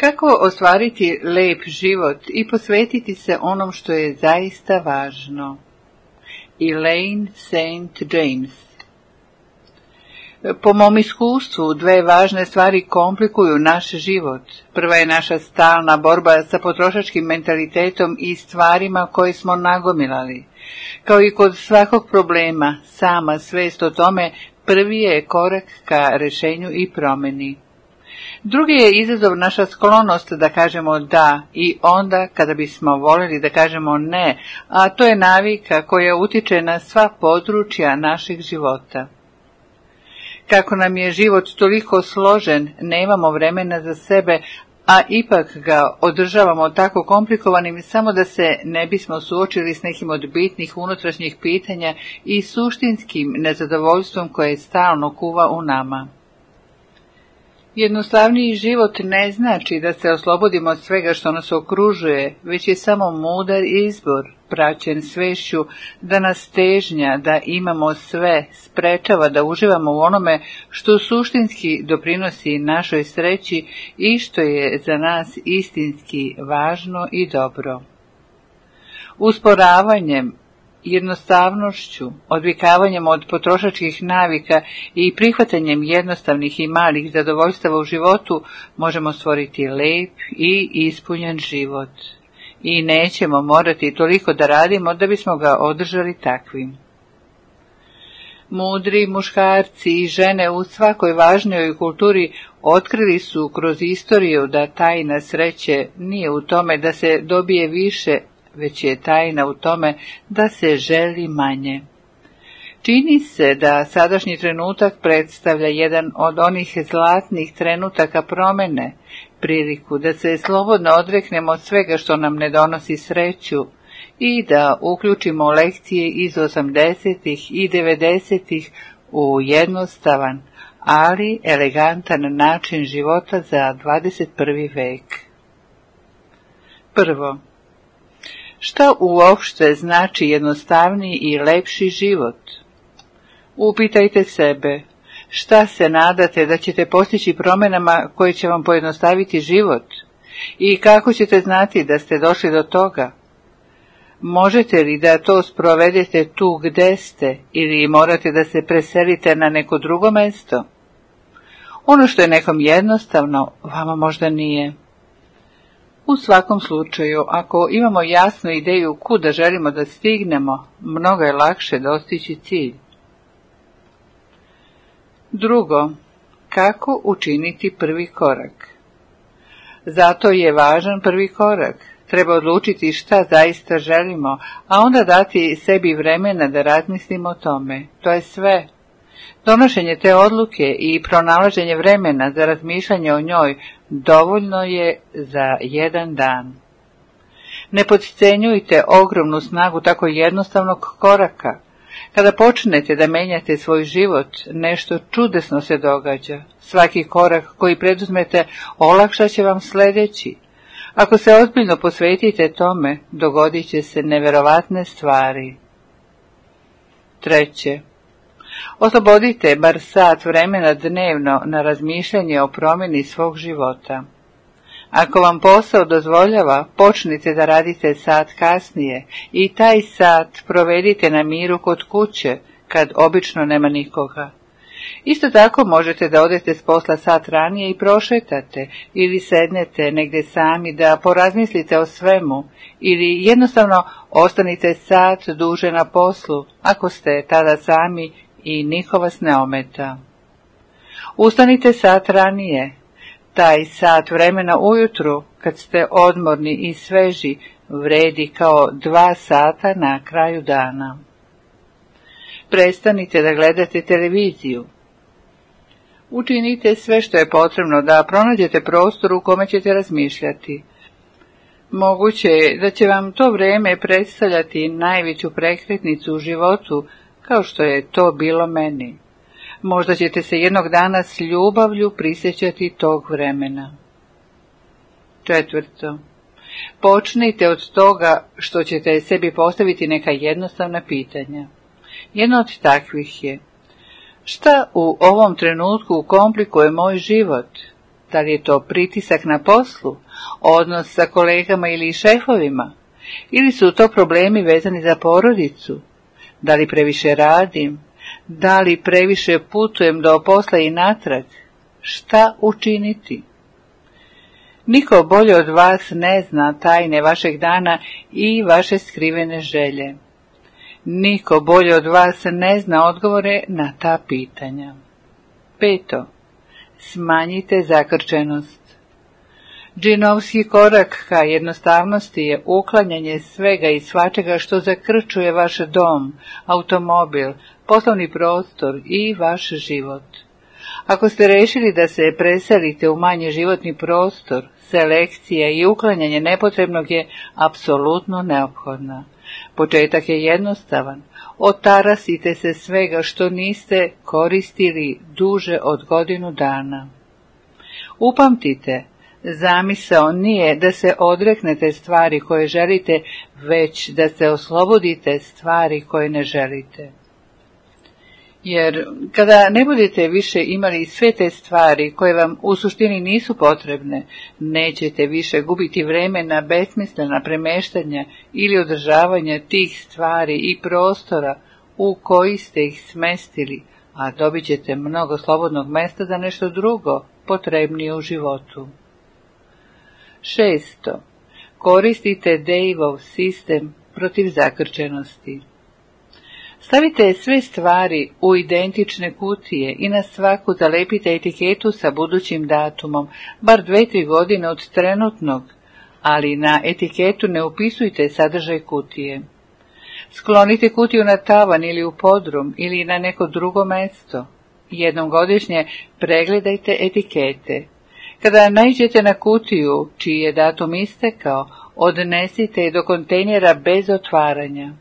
Kako ostvariti lep život i posvetiti se onom što je zaista važno? Elaine St. James Po mom iskustvu dve važne stvari komplikuju naš život. Prva je naša stalna borba sa potrošačkim mentalitetom i stvarima koje smo nagomilali. Kao i kod svakog problema, sama svest o tome prvi je korak ka rešenju i promeni. Drugi je izazov naša sklonost da kažemo da i onda kada bismo voljeli da kažemo ne, a to je navika koja utiče na sva područja naših života. Kako nam je život toliko složen, nemamo vremena za sebe, a ipak ga održavamo tako komplikovanim samo da se ne bismo suočili s nekim od bitnih unutrašnjih pitanja i suštinskim nezadovoljstvom koje stalno kuva u nama. Jednostavniji život ne znači da se oslobodimo od svega što nas okružuje, već je samo mudar izbor, praćen svešću, da nas težnja, da imamo sve, sprečava da uživamo u onome što suštinski doprinosi našoj sreći i što je za nas istinski važno i dobro. Usporavanjem, jednostavnošću, odvikavanjem od potrošačkih navika i prihvatanjem jednostavnih i malih zadovoljstava u životu možemo stvoriti lep i ispunjen život. I nećemo morati toliko da radimo da bismo ga održali takvim. Mudri muškarci i žene u svakoj važnijoj kulturi otkrili su kroz istoriju da tajna sreće nije u tome da se dobije više već je tajna u tome da se želi manje. Čini se da sadašnji trenutak predstavlja jedan od onih zlatnih trenutaka promene, priliku da se slobodno odreknemo od svega što nam ne donosi sreću i da uključimo lekcije iz 80 i 90 u jednostavan, ali elegantan način života za 21. vek. Prvo, Šta uopšte znači jednostavniji i lepši život? Upitajte sebe, šta se nadate da ćete postići promjenama koje će vam pojednostaviti život? I kako ćete znati da ste došli do toga? Možete li da to sprovedete tu gde ste ili morate da se preselite na neko drugo mesto? Ono što je nekom jednostavno, vama možda nije. U svakom slučaju, ako imamo jasnu ideju kuda želimo da stignemo, mnogo je lakše dostići cilj. Drugo, kako učiniti prvi korak? Zato je važan prvi korak. Treba odlučiti šta zaista želimo, a onda dati sebi vremena da razmislimo o tome. To je sve. Donošenje te odluke i pronalaženje vremena za razmišljanje o njoj dovoljno je za jedan dan. Ne podcenjujte ogromnu snagu tako jednostavnog koraka. Kada počnete da menjate svoj život, nešto čudesno se događa. Svaki korak koji preduzmete olakšat će vam sljedeći. Ako se ozbiljno posvetite tome, dogodit će se neverovatne stvari. Treće, Oslobodite bar sat vremena dnevno na razmišljanje o promjeni svog života. Ako vam posao dozvoljava, počnite da radite sat kasnije i taj sat provedite na miru kod kuće, kad obično nema nikoga. Isto tako možete da odete s posla sat ranije i prošetate ili sednete negdje sami da porazmislite o svemu ili jednostavno ostanite sat duže na poslu ako ste tada sami i niko vas ne ometa. Ustanite sat ranije, taj sat vremena ujutru, kad ste odmorni i sveži, vredi kao dva sata na kraju dana. Prestanite da gledate televiziju. Učinite sve što je potrebno da pronađete prostor u kome ćete razmišljati. Moguće je da će vam to vreme predstavljati najveću prekretnicu u životu, kao što je to bilo meni. Možda ćete se jednog dana s ljubavlju prisjećati tog vremena. Četvrto. Počnite od toga što ćete sebi postaviti neka jednostavna pitanja. Jedno od takvih je Šta u ovom trenutku komplikuje moj život? Da li je to pritisak na poslu, odnos sa kolegama ili šefovima? Ili su to problemi vezani za porodicu, da li previše radim? Da li previše putujem do posla i natrag? Šta učiniti? Niko bolje od vas ne zna tajne vašeg dana i vaše skrivene želje. Niko bolje od vas ne zna odgovore na ta pitanja. Peto. Smanjite zakrčenost. Džinovski korak ka jednostavnosti je uklanjanje svega i svačega što zakrčuje vaš dom, automobil, poslovni prostor i vaš život. Ako ste rešili da se preselite u manji životni prostor, selekcija i uklanjanje nepotrebnog je apsolutno neophodna. Početak je jednostavan. Otarasite se svega što niste koristili duže od godinu dana. Upamtite, zamisao nije da se odreknete stvari koje želite, već da se oslobodite stvari koje ne želite. Jer kada ne budete više imali sve te stvari koje vam u suštini nisu potrebne, nećete više gubiti vremena na besmislena premeštanja ili održavanja tih stvari i prostora u koji ste ih smestili, a dobit ćete mnogo slobodnog mesta za nešto drugo, potrebnije u životu. Šesto. Koristite Dejvov sistem protiv zakrčenosti. Stavite sve stvari u identične kutije i na svaku zalepite etiketu sa budućim datumom, bar dve, tri godine od trenutnog, ali na etiketu ne upisujte sadržaj kutije. Sklonite kutiju na tavan ili u podrum ili na neko drugo mesto. Jednom godišnje pregledajte etikete. Kada naiđete na kutiju, čiji je datum istekao, odnesite je do kontejnjera bez otvaranja.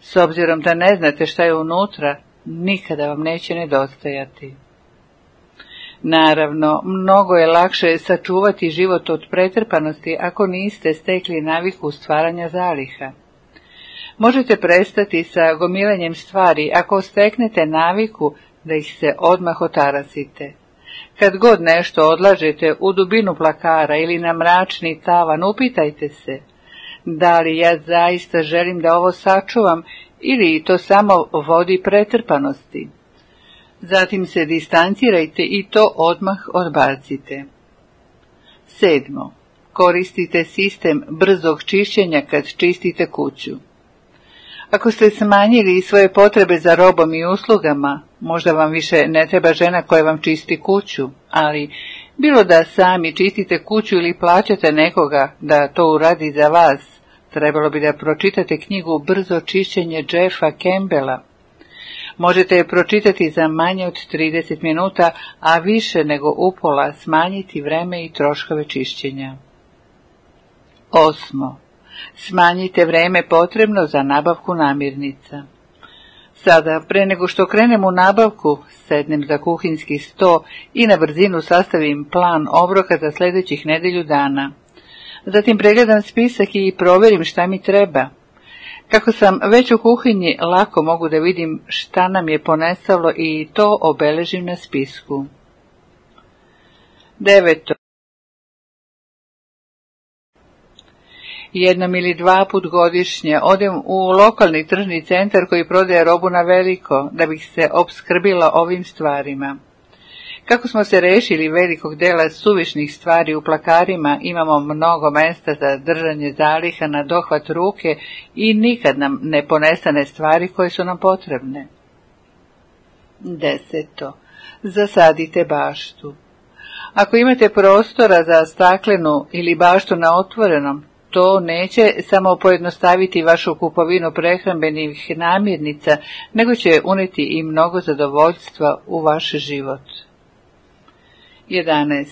S obzirom da ne znate šta je unutra, nikada vam neće nedostajati. Naravno, mnogo je lakše sačuvati život od pretrpanosti ako niste stekli naviku stvaranja zaliha. Možete prestati sa gomilanjem stvari ako steknete naviku da ih se odmah otarasite. Kad god nešto odlažete u dubinu plakara ili na mračni tavan, upitajte se, da li ja zaista želim da ovo sačuvam ili to samo vodi pretrpanosti. Zatim se distancirajte i to odmah odbacite. Sedmo. Koristite sistem brzog čišćenja kad čistite kuću. Ako ste smanjili svoje potrebe za robom i uslugama, Možda vam više ne treba žena koja vam čisti kuću, ali bilo da sami čistite kuću ili plaćate nekoga da to uradi za vas, trebalo bi da pročitate knjigu Brzo čišćenje Jeffa Campbella. Možete je pročitati za manje od 30 minuta, a više nego upola smanjiti vreme i troškove čišćenja. Osmo. Smanjite vreme potrebno za nabavku namirnica. Sada, pre nego što krenem u nabavku, sednem za kuhinski sto i na brzinu sastavim plan obroka za sljedećih nedelju dana. Zatim pregledam spisak i proverim šta mi treba. Kako sam već u kuhinji, lako mogu da vidim šta nam je ponesalo i to obeležim na spisku. Deveto. jednom ili dva put godišnje odem u lokalni tržni centar koji prodaje robu na veliko, da bih se opskrbila ovim stvarima. Kako smo se rešili velikog dela suvišnih stvari u plakarima, imamo mnogo mesta za držanje zaliha na dohvat ruke i nikad nam ne ponestane stvari koje su nam potrebne. Deseto. Zasadite baštu. Ako imate prostora za staklenu ili baštu na otvorenom, to neće samo pojednostaviti vašu kupovinu prehrambenih namirnica, nego će uneti i mnogo zadovoljstva u vaš život. 11.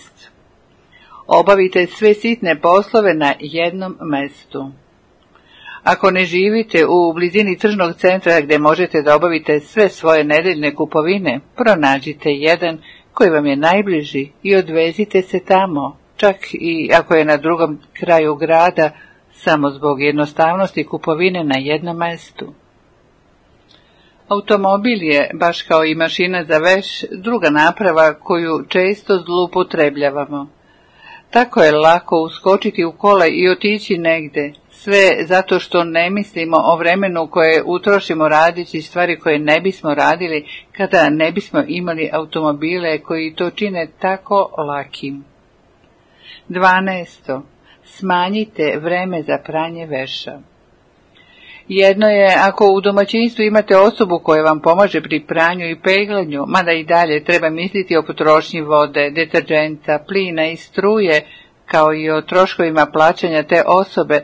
Obavite sve sitne poslove na jednom mestu. Ako ne živite u blizini tržnog centra gdje možete da obavite sve svoje nedeljne kupovine, pronađite jedan koji vam je najbliži i odvezite se tamo čak i ako je na drugom kraju grada, samo zbog jednostavnosti kupovine na jednom mestu. Automobil je, baš kao i mašina za veš, druga naprava koju često zloupotrebljavamo. Tako je lako uskočiti u kola i otići negde, sve zato što ne mislimo o vremenu koje utrošimo radići stvari koje ne bismo radili kada ne bismo imali automobile koji to čine tako lakim. 12. Smanjite vreme za pranje veša. Jedno je ako u domaćinstvu imate osobu koja vam pomaže pri pranju i peglanju, mada i dalje treba misliti o potrošnji vode, deterđenta, plina i struje, kao i o troškovima plaćanja te osobe,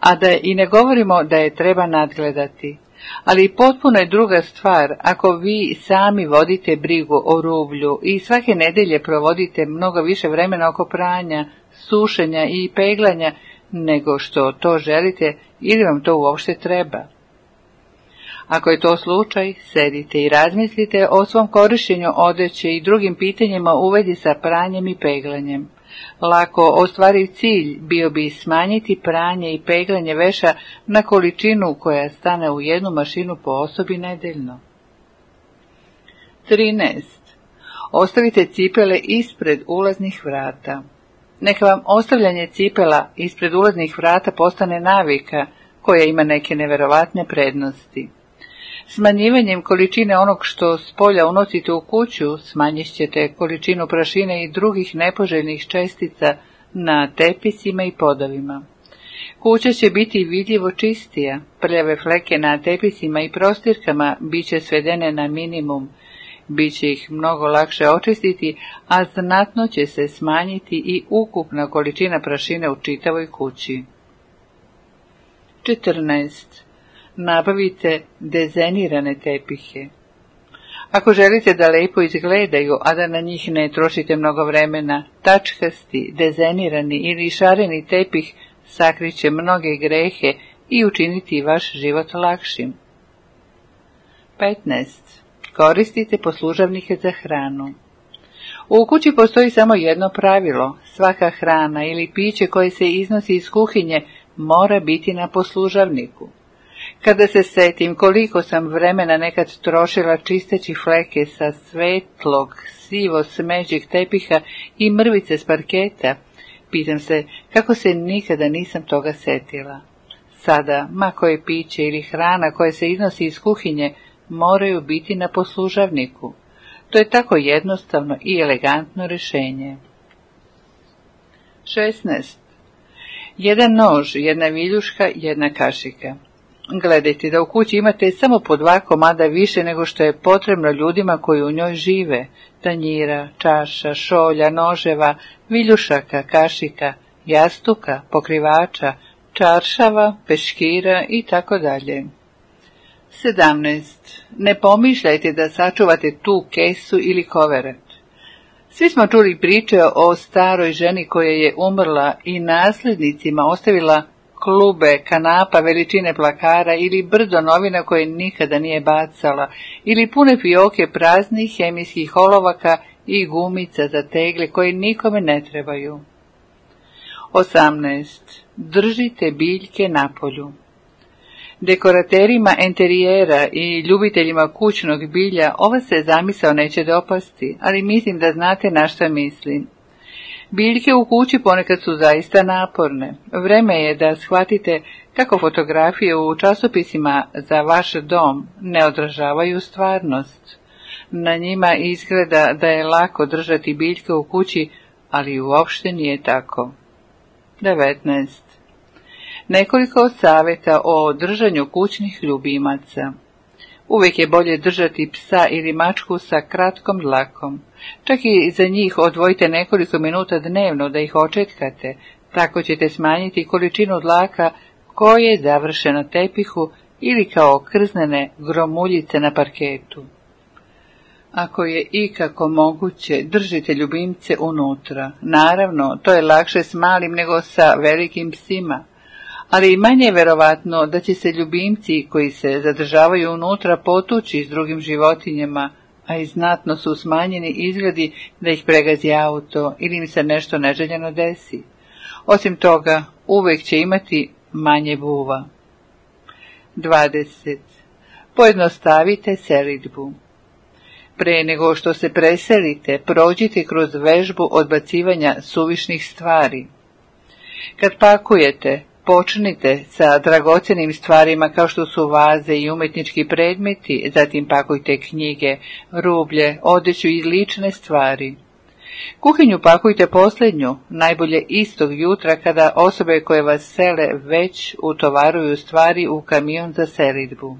a da i ne govorimo da je treba nadgledati ali potpuno je druga stvar ako vi sami vodite brigu o rublju i svake nedelje provodite mnogo više vremena oko pranja, sušenja i peglanja nego što to želite ili vam to uopšte treba. Ako je to slučaj, sedite i razmislite o svom korištenju odeće i drugim pitanjima uvedi sa pranjem i peglanjem. Lako ostvariv cilj bio bi smanjiti pranje i peglanje veša na količinu koja stane u jednu mašinu po osobi nedeljno. 13. Ostavite cipele ispred ulaznih vrata. Neka vam ostavljanje cipela ispred ulaznih vrata postane navika koja ima neke neverovatne prednosti. Smanjivanjem količine onog što s polja unosite u kuću, smanjit ćete količinu prašine i drugih nepoželjnih čestica na tepisima i podovima. Kuća će biti vidljivo čistija, prljave fleke na tepisima i prostirkama bit će svedene na minimum, bit će ih mnogo lakše očistiti, a znatno će se smanjiti i ukupna količina prašine u čitavoj kući. 14 nabavite dezenirane tepihe. Ako želite da lepo izgledaju, a da na njih ne trošite mnogo vremena, tačkasti, dezenirani ili šareni tepih sakriće mnoge grehe i učiniti vaš život lakšim. 15. Koristite poslužavnike za hranu. U kući postoji samo jedno pravilo. Svaka hrana ili piće koje se iznosi iz kuhinje mora biti na poslužavniku. Kada se setim koliko sam vremena nekad trošila čisteći fleke sa svetlog, sivo smeđeg tepiha i mrvice s parketa, pitam se kako se nikada nisam toga setila. Sada, ma koje piće ili hrana koja se iznosi iz kuhinje, moraju biti na poslužavniku. To je tako jednostavno i elegantno rješenje. 16. Jedan nož, jedna viljuška, jedna kašika. Gledajte da u kući imate samo po dva komada više nego što je potrebno ljudima koji u njoj žive, tanjira, čaša, šolja, noževa, viljušaka, kašika, jastuka, pokrivača, čaršava, peškira i tako dalje. 17. Ne pomišljajte da sačuvate tu kesu ili koveret. Svi smo čuli priče o staroj ženi koja je umrla i naslednicima ostavila klube, kanapa, veličine plakara ili brdo novina koje nikada nije bacala ili pune fioke praznih hemijskih olovaka i gumica za tegle koje nikome ne trebaju. 18. Držite biljke na polju. Dekoraterima enterijera i ljubiteljima kućnog bilja ova se zamisao neće dopasti, ali mislim da znate na što mislim. Biljke u kući ponekad su zaista naporne. Vreme je da shvatite kako fotografije u časopisima za vaš dom ne odražavaju stvarnost. Na njima izgleda da je lako držati biljke u kući, ali uopšte nije tako. 19. Nekoliko savjeta o držanju kućnih ljubimaca. Uvijek je bolje držati psa ili mačku sa kratkom dlakom. Čak i za njih odvojite nekoliko minuta dnevno da ih očetkate, tako ćete smanjiti količinu dlaka koje završe na tepihu ili kao krznene gromuljice na parketu. Ako je ikako moguće, držite ljubimce unutra. Naravno, to je lakše s malim nego sa velikim psima ali i manje je verovatno da će se ljubimci koji se zadržavaju unutra potući s drugim životinjama, a i znatno su smanjeni izgledi da ih pregazi auto ili im se nešto neželjeno desi. Osim toga, uvek će imati manje buva. 20. Pojednostavite selitbu. Pre nego što se preselite, prođite kroz vežbu odbacivanja suvišnih stvari. Kad pakujete, Počnite sa dragocenim stvarima kao što su vaze i umetnički predmeti, zatim pakujte knjige, rublje, odjeću i lične stvari. Kuhinju pakujte posljednju, najbolje istog jutra kada osobe koje vas sele već utovaruju stvari u kamion za selidbu.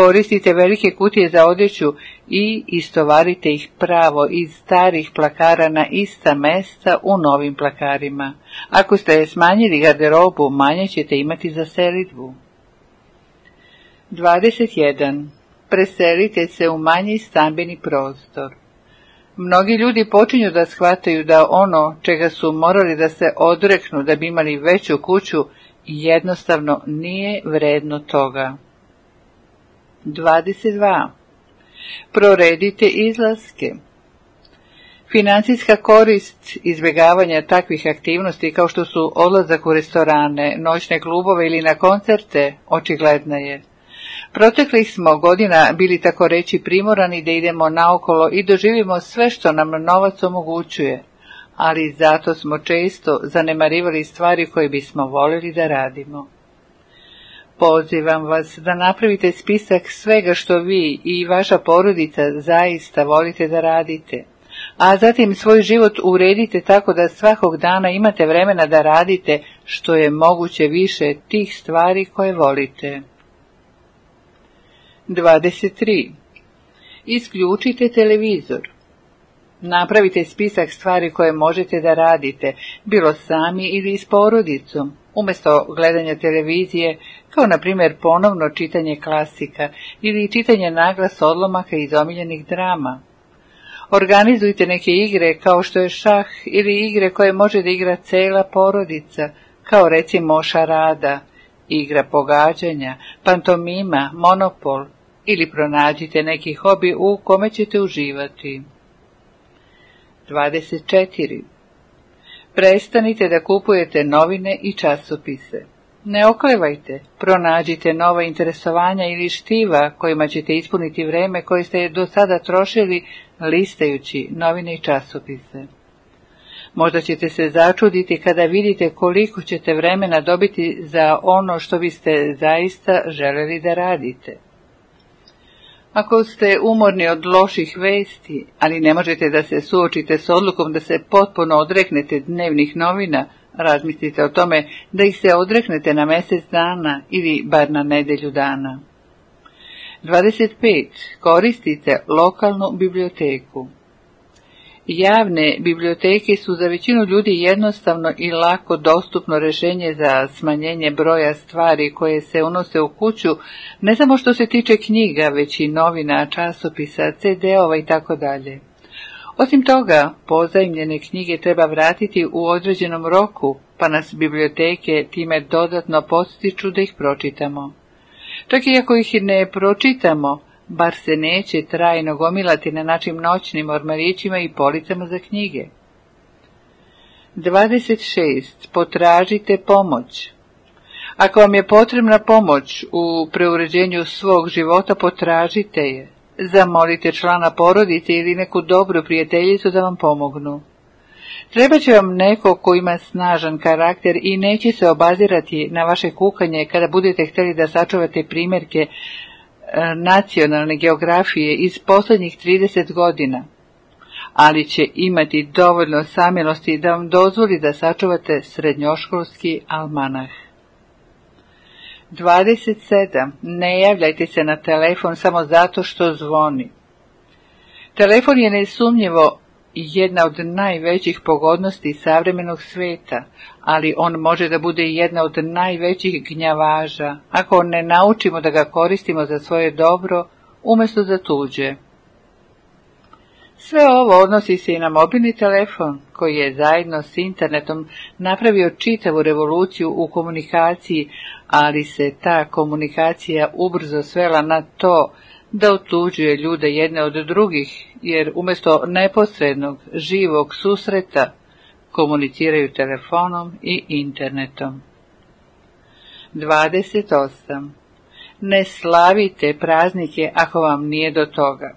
Koristite velike kutije za odjeću i istovarite ih pravo iz starih plakara na ista mesta u novim plakarima. Ako ste smanjili garderobu, manje ćete imati za selitvu. 21. Preselite se u manji stambeni prostor. Mnogi ljudi počinju da shvataju da ono čega su morali da se odreknu da bi imali veću kuću jednostavno nije vredno toga. 22. Proredite izlaske. Financijska korist izbjegavanja takvih aktivnosti kao što su odlazak u restorane, noćne klubove ili na koncerte očigledna je. Proteklih smo godina bili tako reći primorani da idemo naokolo i doživimo sve što nam novac omogućuje, ali zato smo često zanemarivali stvari koje bismo voljeli da radimo. Pozivam vas da napravite spisak svega što vi i vaša porodica zaista volite da radite, a zatim svoj život uredite tako da svakog dana imate vremena da radite što je moguće više tih stvari koje volite. 23. Isključite televizor. Napravite spisak stvari koje možete da radite, bilo sami ili s porodicom, umjesto gledanja televizije, kao na primjer ponovno čitanje klasika ili čitanje naglas odlomaka iz omiljenih drama. Organizujte neke igre kao što je šah ili igre koje može da igra cela porodica, kao recimo šarada, igra pogađanja, pantomima, monopol ili pronađite neki hobi u kome ćete uživati. 24. Prestanite da kupujete novine i časopise. Ne oklevajte, pronađite nova interesovanja ili štiva kojima ćete ispuniti vreme koje ste do sada trošili listajući novine i časopise. Možda ćete se začuditi kada vidite koliko ćete vremena dobiti za ono što biste zaista želeli da radite. Ako ste umorni od loših vesti, ali ne možete da se suočite s odlukom da se potpuno odreknete dnevnih novina, razmislite o tome da ih se odreknete na mjesec dana ili bar na nedelju dana. 25. Koristite lokalnu biblioteku. Javne biblioteke su za većinu ljudi jednostavno i lako dostupno rješenje za smanjenje broja stvari koje se unose u kuću, ne samo što se tiče knjiga, već i novina, časopisa, CD-ova i tako dalje. Osim toga, pozajmljene knjige treba vratiti u određenom roku, pa nas biblioteke time dodatno postiču da ih pročitamo. Čak i ako ih ne pročitamo, bar se neće trajno gomilati na našim noćnim ormarićima i policama za knjige. 26. Potražite pomoć. Ako vam je potrebna pomoć u preuređenju svog života, potražite je. Zamolite člana porodice ili neku dobru prijateljicu da vam pomognu. Treba će vam neko ko ima snažan karakter i neće se obazirati na vaše kukanje kada budete htjeli da sačuvate primjerke E, nacionalne geografije iz posljednjih 30 godina, ali će imati dovoljno samilosti da vam dozvoli da sačuvate srednjoškolski almanah. 27. Ne javljajte se na telefon samo zato što zvoni. Telefon je nesumnjivo jedna od najvećih pogodnosti savremenog sveta, ali on može da bude i jedna od najvećih gnjavaža, ako ne naučimo da ga koristimo za svoje dobro, umjesto za tuđe. Sve ovo odnosi se i na mobilni telefon, koji je zajedno s internetom napravio čitavu revoluciju u komunikaciji, ali se ta komunikacija ubrzo svela na to da otuđuje ljude jedne od drugih, jer umjesto neposrednog živog susreta komuniciraju telefonom i internetom. 28. Ne slavite praznike ako vam nije do toga.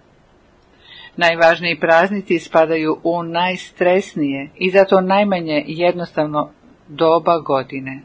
Najvažniji praznici spadaju u najstresnije i zato najmanje jednostavno doba godine.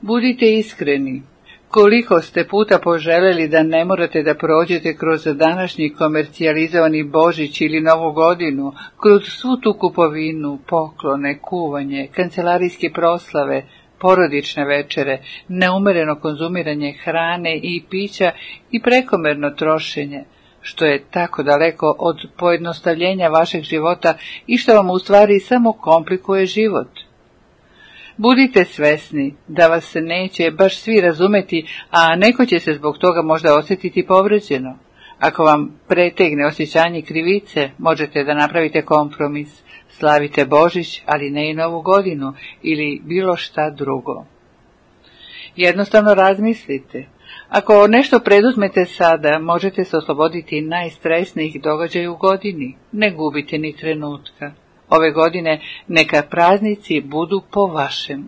Budite iskreni, koliko ste puta poželeli da ne morate da prođete kroz današnji komercijalizovani Božić ili Novu godinu, kroz svu tu kupovinu, poklone, kuvanje, kancelarijske proslave, porodične večere, neumereno konzumiranje hrane i pića i prekomerno trošenje, što je tako daleko od pojednostavljenja vašeg života i što vam u stvari samo komplikuje život. Budite svesni da vas neće baš svi razumeti, a neko će se zbog toga možda osjetiti povređeno. Ako vam pretegne osjećanje krivice, možete da napravite kompromis, slavite Božić, ali ne i Novu godinu ili bilo šta drugo. Jednostavno razmislite. Ako nešto preduzmete sada, možete se osloboditi najstresnijih događaja u godini, ne gubite ni trenutka. Ove godine neka praznici budu po vašem.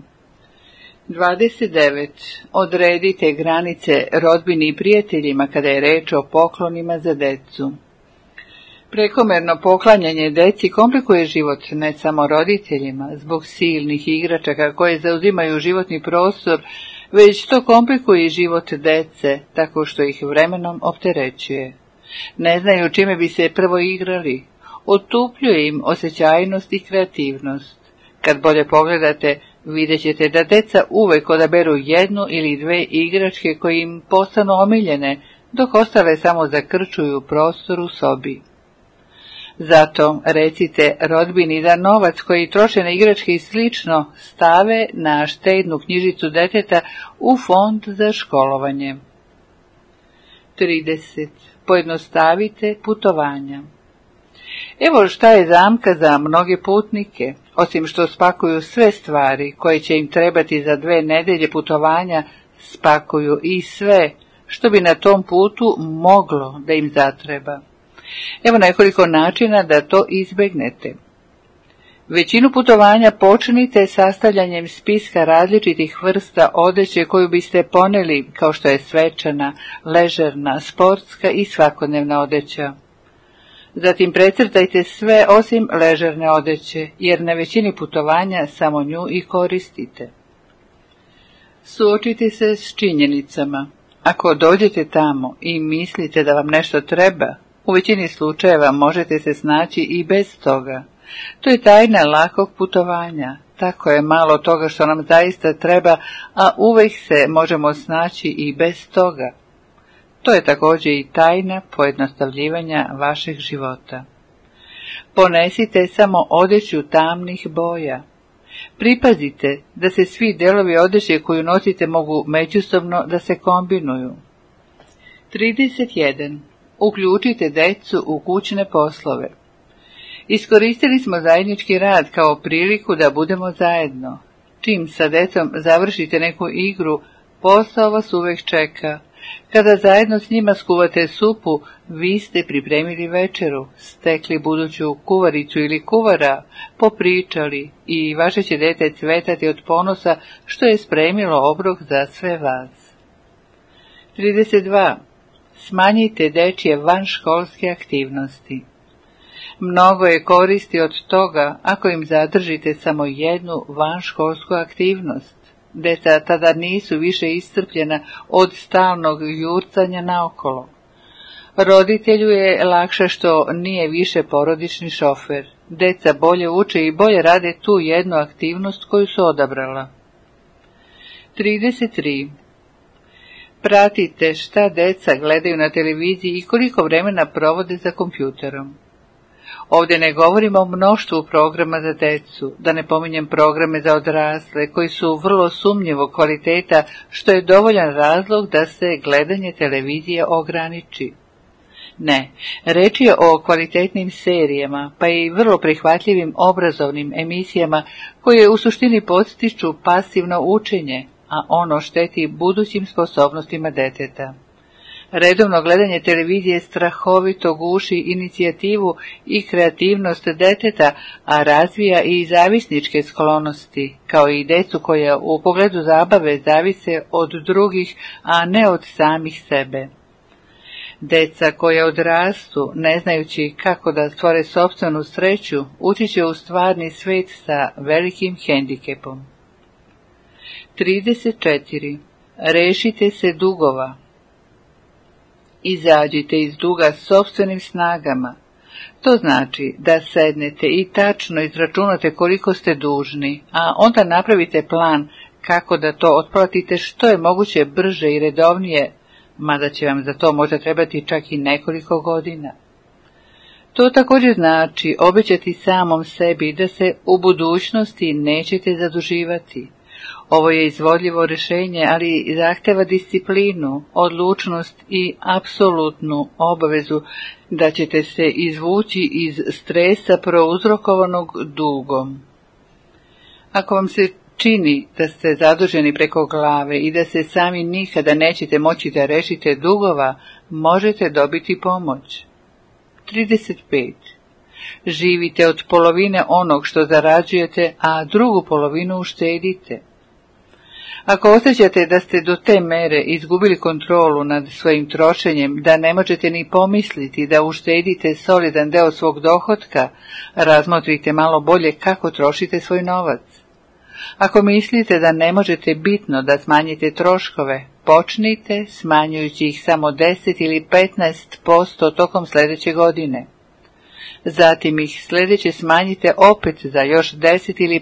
29. Odredite granice rodbini i prijateljima kada je reč o poklonima za decu. Prekomerno poklanjanje deci komplikuje život ne samo roditeljima zbog silnih igračaka koje zauzimaju životni prostor, već to komplikuje život dece tako što ih vremenom opterećuje. Ne znaju čime bi se prvo igrali, otupljuje im osjećajnost i kreativnost. Kad bolje pogledate, vidjet ćete da deca uvek odaberu jednu ili dve igračke koje im postanu omiljene, dok ostale samo zakrčuju prostor u sobi. Zato recite rodbini da novac koji troše na igračke i slično stave na štednu knjižicu deteta u fond za školovanje. 30. Pojednostavite putovanja. Evo šta je zamka za mnoge putnike. Osim što spakuju sve stvari koje će im trebati za dve nedelje putovanja, spakuju i sve što bi na tom putu moglo da im zatreba. Evo nekoliko načina da to izbegnete. Većinu putovanja počnite sastavljanjem spiska različitih vrsta odeće koju biste poneli, kao što je svečana, ležerna, sportska i svakodnevna odeća. Zatim precrtajte sve osim ležerne odeće, jer na većini putovanja samo nju i koristite. Suočite se s činjenicama. Ako dođete tamo i mislite da vam nešto treba, u većini slučajeva možete se snaći i bez toga. To je tajna lakog putovanja. Tako je malo toga što nam zaista treba, a uvijek se možemo snaći i bez toga. To je također i tajna pojednostavljivanja vašeg života. Ponesite samo odeću tamnih boja. Pripazite da se svi delovi odeće koju nosite mogu međusobno da se kombinuju. 31. Uključite decu u kućne poslove. Iskoristili smo zajednički rad kao priliku da budemo zajedno. Čim sa decom završite neku igru, posao vas uvek čeka. Kada zajedno s njima skuvate supu, vi ste pripremili večeru, stekli buduću kuvaricu ili kuvara, popričali i vaše će dete cvetati od ponosa što je spremilo obrok za sve vas. 32. Smanjite dečje vanškolske aktivnosti. Mnogo je koristi od toga ako im zadržite samo jednu vanškolsku aktivnost. Deca tada nisu više iscrpljena od stalnog jurcanja naokolo. Roditelju je lakše što nije više porodični šofer. Deca bolje uče i bolje rade tu jednu aktivnost koju su odabrala. 33. Pratite šta deca gledaju na televiziji i koliko vremena provode za kompjuterom. Ovdje ne govorimo o mnoštvu programa za decu, da ne pominjem programe za odrasle, koji su vrlo sumnjivo kvaliteta, što je dovoljan razlog da se gledanje televizije ograniči. Ne, reč je o kvalitetnim serijama, pa i vrlo prihvatljivim obrazovnim emisijama, koje u suštini postiču pasivno učenje, a ono šteti budućim sposobnostima deteta. Redovno gledanje televizije strahovito guši inicijativu i kreativnost deteta, a razvija i zavisničke sklonosti, kao i decu koja u pogledu zabave zavise od drugih, a ne od samih sebe. Deca koja odrastu, ne znajući kako da stvore sobstvenu sreću, ući će u stvarni svet sa velikim hendikepom. 34. Rešite se dugova Izađite iz duga sobstvenim snagama. To znači da sednete i tačno izračunate koliko ste dužni, a onda napravite plan kako da to otplatite što je moguće brže i redovnije, mada će vam za to možda trebati čak i nekoliko godina. To također znači obećati samom sebi da se u budućnosti nećete zaduživati. Ovo je izvodljivo rješenje, ali zahteva disciplinu, odlučnost i apsolutnu obavezu da ćete se izvući iz stresa prouzrokovanog dugom. Ako vam se čini da ste zaduženi preko glave i da se sami nikada nećete moći da rešite dugova, možete dobiti pomoć. 35. Živite od polovine onog što zarađujete, a drugu polovinu uštedite. Ako osjećate da ste do te mere izgubili kontrolu nad svojim trošenjem, da ne možete ni pomisliti da uštedite solidan deo svog dohotka, razmotrite malo bolje kako trošite svoj novac. Ako mislite da ne možete bitno da smanjite troškove, počnite smanjujući ih samo 10 ili 15% tokom sljedeće godine zatim ih sljedeće smanjite opet za još 10 ili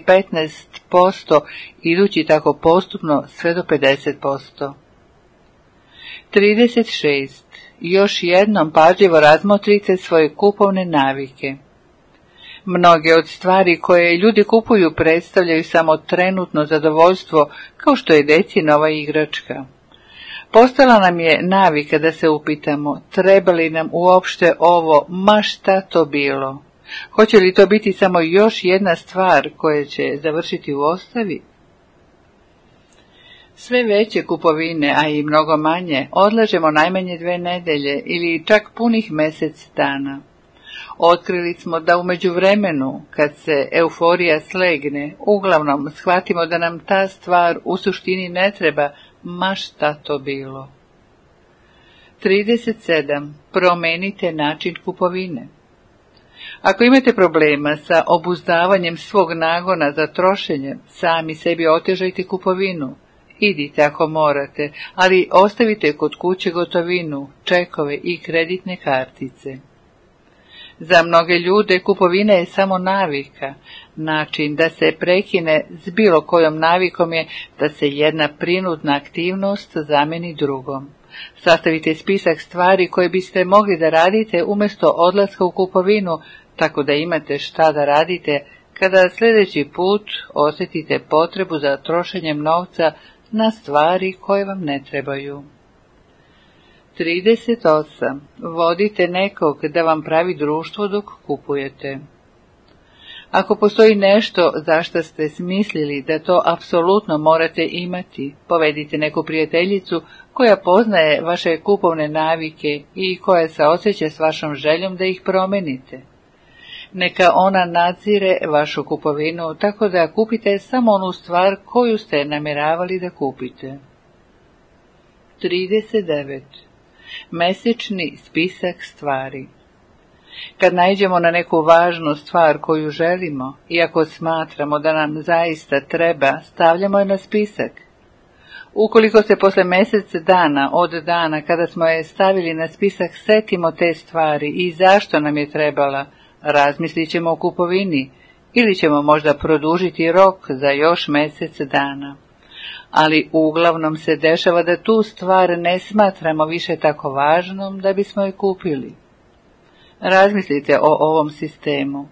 15%, idući tako postupno sve do 50%. 36. Još jednom pažljivo razmotrite svoje kupovne navike. Mnoge od stvari koje ljudi kupuju predstavljaju samo trenutno zadovoljstvo, kao što je deci nova igračka. Postala nam je navika da se upitamo, treba li nam uopšte ovo, ma šta to bilo? Hoće li to biti samo još jedna stvar koja će završiti u ostavi? Sve veće kupovine, a i mnogo manje, odlažemo najmanje dve nedelje ili čak punih mesec dana. Otkrili smo da umeđu vremenu, kad se euforija slegne, uglavnom shvatimo da nam ta stvar u suštini ne treba, ma šta to bilo. 37. Promenite način kupovine. Ako imate problema sa obuzdavanjem svog nagona za trošenje, sami sebi otežajte kupovinu. Idite ako morate, ali ostavite kod kuće gotovinu, čekove i kreditne kartice. Za mnoge ljude kupovina je samo navika. Način da se prekine s bilo kojom navikom je da se jedna prinudna aktivnost zameni drugom. Sastavite spisak stvari koje biste mogli da radite umjesto odlaska u kupovinu, tako da imate šta da radite kada sljedeći put osjetite potrebu za trošenjem novca na stvari koje vam ne trebaju. 38. Vodite nekog da vam pravi društvo dok kupujete. Ako postoji nešto za što ste smislili da to apsolutno morate imati, povedite neku prijateljicu koja poznaje vaše kupovne navike i koja se osjeća s vašom željom da ih promenite. Neka ona nadzire vašu kupovinu tako da kupite samo onu stvar koju ste namjeravali da kupite. 39 mesečni spisak stvari. Kad najđemo na neku važnu stvar koju želimo, iako smatramo da nam zaista treba, stavljamo je na spisak. Ukoliko se posle mjesec dana od dana kada smo je stavili na spisak setimo te stvari i zašto nam je trebala, razmislit ćemo o kupovini ili ćemo možda produžiti rok za još mjesec dana ali uglavnom se dešava da tu stvar ne smatramo više tako važnom da bismo je kupili. Razmislite o ovom sistemu.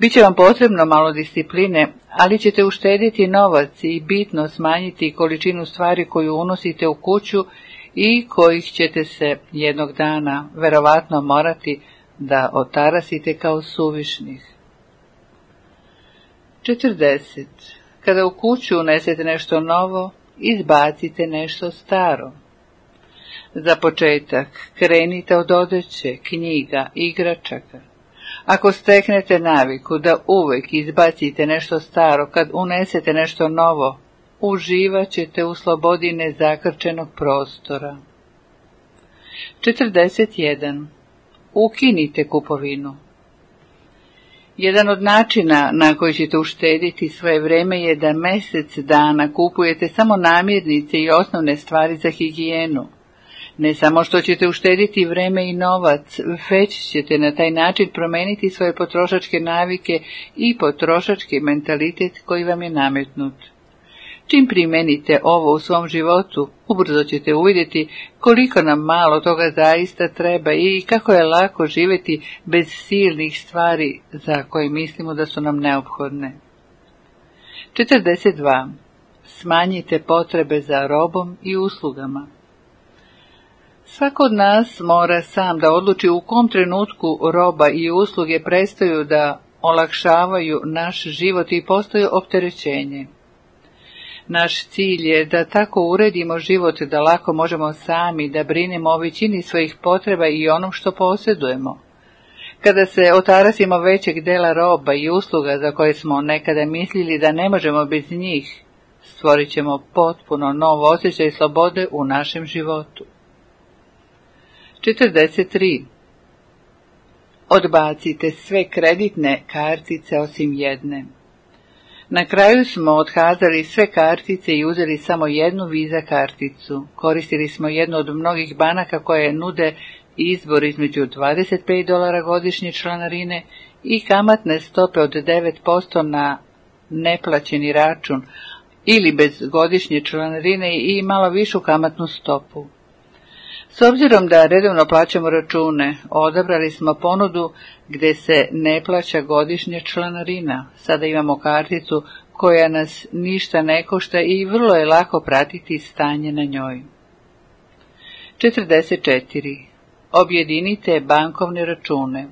Biće vam potrebno malo discipline, ali ćete uštediti novac i bitno smanjiti količinu stvari koju unosite u kuću i kojih ćete se jednog dana verovatno morati da otarasite kao suvišnih. 40. Kada u kuću unesete nešto novo, izbacite nešto staro. Za početak krenite od odeće, knjiga, igračaka. Ako steknete naviku da uvek izbacite nešto staro kad unesete nešto novo, uživat ćete u slobodi nezakrčenog prostora. 41. Ukinite kupovinu. Jedan od načina na koji ćete uštediti svoje vreme je da mesec dana kupujete samo namirnice i osnovne stvari za higijenu. Ne samo što ćete uštediti vreme i novac, već ćete na taj način promeniti svoje potrošačke navike i potrošački mentalitet koji vam je nametnut. Čim primenite ovo u svom životu, ubrzo ćete uvidjeti koliko nam malo toga zaista treba i kako je lako živjeti bez silnih stvari za koje mislimo da su nam neophodne. 42. Smanjite potrebe za robom i uslugama. Svako od nas mora sam da odluči u kom trenutku roba i usluge prestaju da olakšavaju naš život i postaju opterećenje. Naš cilj je da tako uredimo život da lako možemo sami da brinemo o većini svojih potreba i onom što posjedujemo. Kada se otarasimo većeg dela roba i usluga za koje smo nekada mislili da ne možemo bez njih, stvorit ćemo potpuno novo osjećaj slobode u našem životu. 43. Odbacite sve kreditne kartice osim jedne. Na kraju smo otkazali sve kartice i uzeli samo jednu viza karticu. Koristili smo jednu od mnogih banaka koje nude izbor između 25 dolara godišnje članarine i kamatne stope od 9% na neplaćeni račun ili bez godišnje članarine i malo višu kamatnu stopu. S obzirom da redovno plaćamo račune, odabrali smo ponudu gdje se ne plaća godišnja članarina. Sada imamo karticu koja nas ništa ne košta i vrlo je lako pratiti stanje na njoj. 44. Objedinite bankovne račune.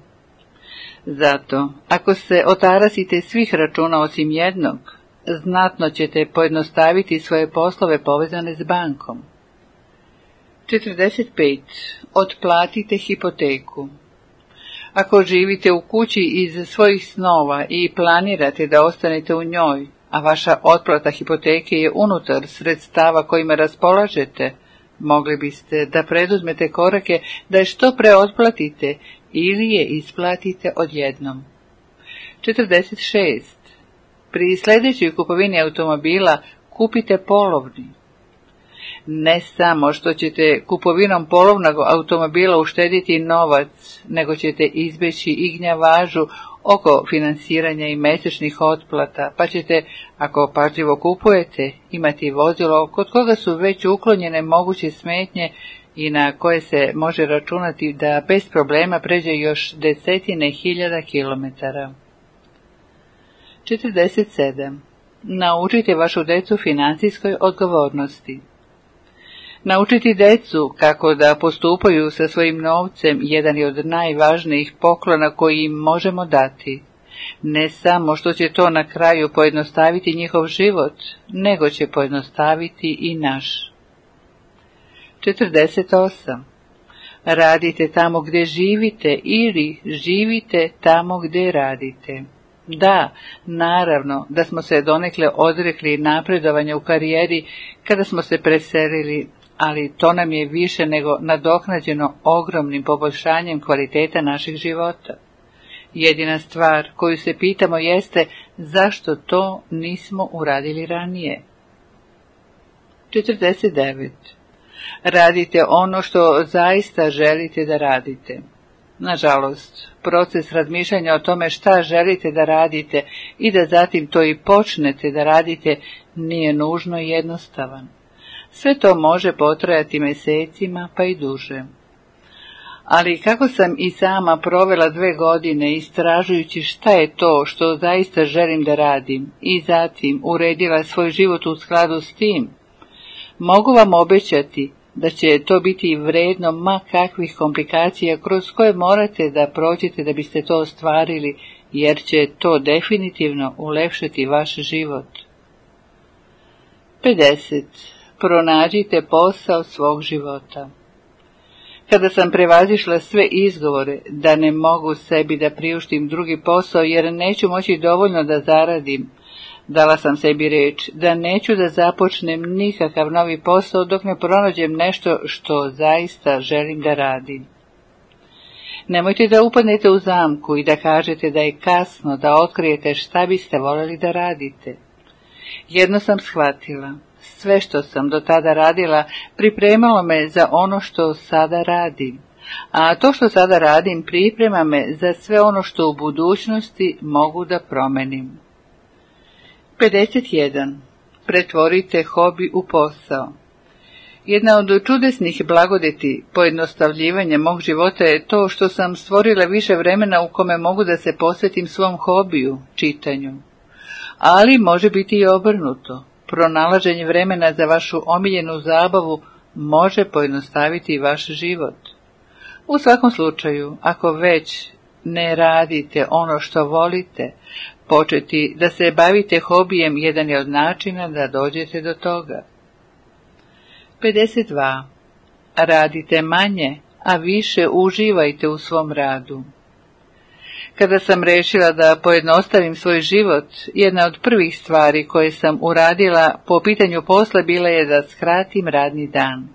Zato, ako se otarasite svih računa osim jednog, znatno ćete pojednostaviti svoje poslove povezane s bankom. 45. Otplatite hipoteku Ako živite u kući iz svojih snova i planirate da ostanete u njoj, a vaša otplata hipoteke je unutar sredstava kojima raspolažete, mogli biste da preduzmete korake da je što pre ili je isplatite odjednom. 46. Pri sljedećoj kupovini automobila kupite polovni ne samo što ćete kupovinom polovnog automobila uštediti novac, nego ćete izbjeći i gnjavažu oko financiranja i mesečnih otplata, pa ćete, ako pažljivo kupujete, imati vozilo kod koga su već uklonjene moguće smetnje i na koje se može računati da bez problema pređe još desetine hiljada kilometara. 47. Naučite vašu decu financijskoj odgovornosti. Naučiti decu kako da postupaju sa svojim novcem jedan je od najvažnijih poklona koji im možemo dati. Ne samo što će to na kraju pojednostaviti njihov život, nego će pojednostaviti i naš. 48. Radite tamo gdje živite ili živite tamo gdje radite. Da, naravno da smo se donekle odrekli napredovanja u karijeri kada smo se preselili ali to nam je više nego nadoknađeno ogromnim poboljšanjem kvaliteta naših života. Jedina stvar koju se pitamo jeste zašto to nismo uradili ranije. 49. Radite ono što zaista želite da radite. Nažalost, proces razmišljanja o tome šta želite da radite i da zatim to i počnete da radite nije nužno jednostavan. Sve to može potrajati mesecima pa i duže. Ali kako sam i sama provela dve godine istražujući šta je to što zaista želim da radim i zatim uredila svoj život u skladu s tim, mogu vam obećati da će to biti vredno ma kakvih komplikacija kroz koje morate da prođete da biste to ostvarili, jer će to definitivno ulepšati vaš život. 50 pronađite posao svog života. Kada sam prevazišla sve izgovore da ne mogu sebi da priuštim drugi posao jer neću moći dovoljno da zaradim, dala sam sebi reč da neću da započnem nikakav novi posao dok ne pronađem nešto što zaista želim da radim. Nemojte da upadnete u zamku i da kažete da je kasno da otkrijete šta biste voljeli da radite. Jedno sam shvatila. Sve što sam do tada radila pripremalo me za ono što sada radim, a to što sada radim priprema me za sve ono što u budućnosti mogu da promenim. 51. Pretvorite hobi u posao. Jedna od čudesnih blagodeti pojednostavljivanja mog života je to što sam stvorila više vremena u kome mogu da se posvetim svom hobiju, čitanju. Ali može biti i obrnuto pronalaženje vremena za vašu omiljenu zabavu može pojednostaviti vaš život. U svakom slučaju, ako već ne radite ono što volite, početi da se bavite hobijem jedan je od načina da dođete do toga. 52. Radite manje, a više uživajte u svom radu. Kada sam rešila da pojednostavim svoj život, jedna od prvih stvari koje sam uradila po pitanju posle bila je da skratim radni dan.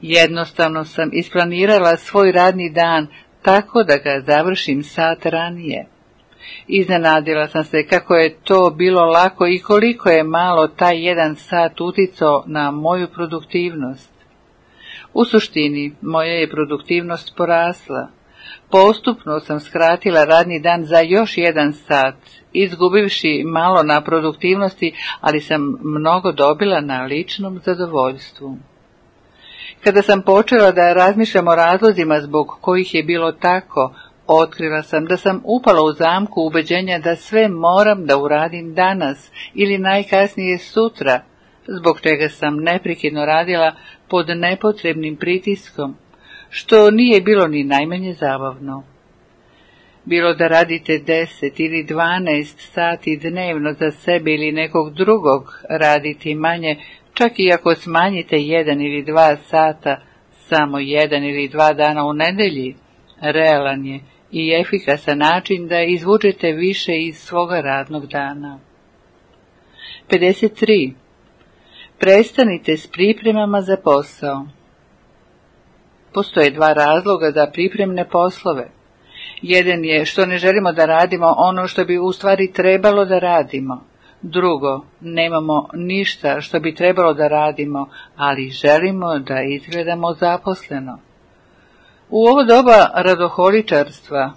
Jednostavno sam isplanirala svoj radni dan tako da ga završim sat ranije. Iznenadila sam se kako je to bilo lako i koliko je malo taj jedan sat uticao na moju produktivnost. U suštini, moja je produktivnost porasla. Postupno sam skratila radni dan za još jedan sat, izgubivši malo na produktivnosti, ali sam mnogo dobila na ličnom zadovoljstvu. Kada sam počela da razmišljam o razlozima zbog kojih je bilo tako, otkrila sam da sam upala u zamku ubeđenja da sve moram da uradim danas ili najkasnije sutra, zbog čega sam neprekidno radila pod nepotrebnim pritiskom, što nije bilo ni najmanje zabavno. Bilo da radite deset ili 12 sati dnevno za sebe ili nekog drugog raditi manje, čak i ako smanjite jedan ili dva sata, samo jedan ili dva dana u nedelji, realan je i efikasan način da izvučete više iz svoga radnog dana. 53. Prestanite s pripremama za posao. Postoje dva razloga za pripremne poslove. Jedan je što ne želimo da radimo ono što bi u stvari trebalo da radimo. Drugo, nemamo ništa što bi trebalo da radimo, ali želimo da izgledamo zaposleno. U ovo doba radoholičarstva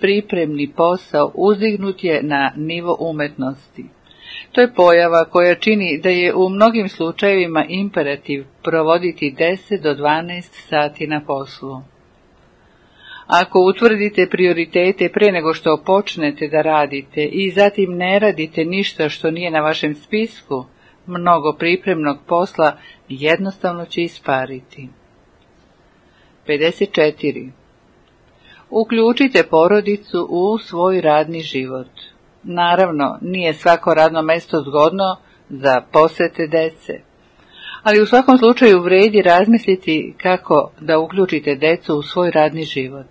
pripremni posao uzdignut je na nivo umetnosti. To je pojava koja čini da je u mnogim slučajevima imperativ provoditi 10 do 12 sati na poslu. Ako utvrdite prioritete pre nego što počnete da radite i zatim ne radite ništa što nije na vašem spisku, mnogo pripremnog posla jednostavno će ispariti. 54. Uključite porodicu u svoj radni život. Naravno, nije svako radno mesto zgodno za posete dece. Ali u svakom slučaju vredi razmisliti kako da uključite decu u svoj radni život.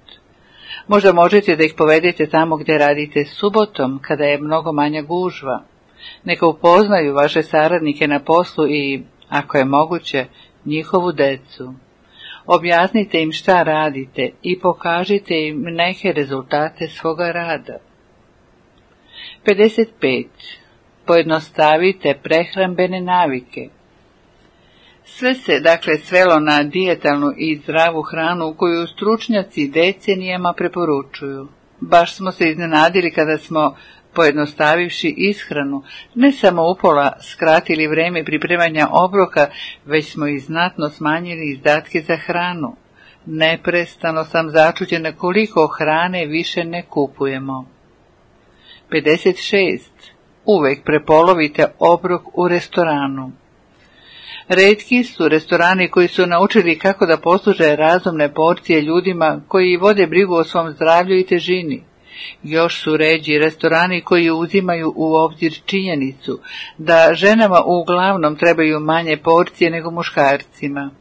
Možda možete da ih povedete tamo gdje radite subotom, kada je mnogo manja gužva. Neka upoznaju vaše saradnike na poslu i, ako je moguće, njihovu decu. Objasnite im šta radite i pokažite im neke rezultate svoga rada. 55. Pojednostavite prehrambene navike. Sve se dakle svelo na dijetalnu i zdravu hranu koju stručnjaci decenijama preporučuju. Baš smo se iznenadili kada smo, pojednostavivši ishranu, ne samo upola skratili vreme pripremanja obroka, već smo i znatno smanjili izdatke za hranu. Neprestano sam začuđena koliko hrane više ne kupujemo. 56. Uvek prepolovite obrok u restoranu. Redki su restorani koji su naučili kako da posluže razumne porcije ljudima koji vode brigu o svom zdravlju i težini. Još su ređi restorani koji uzimaju u obzir činjenicu da ženama uglavnom trebaju manje porcije nego muškarcima.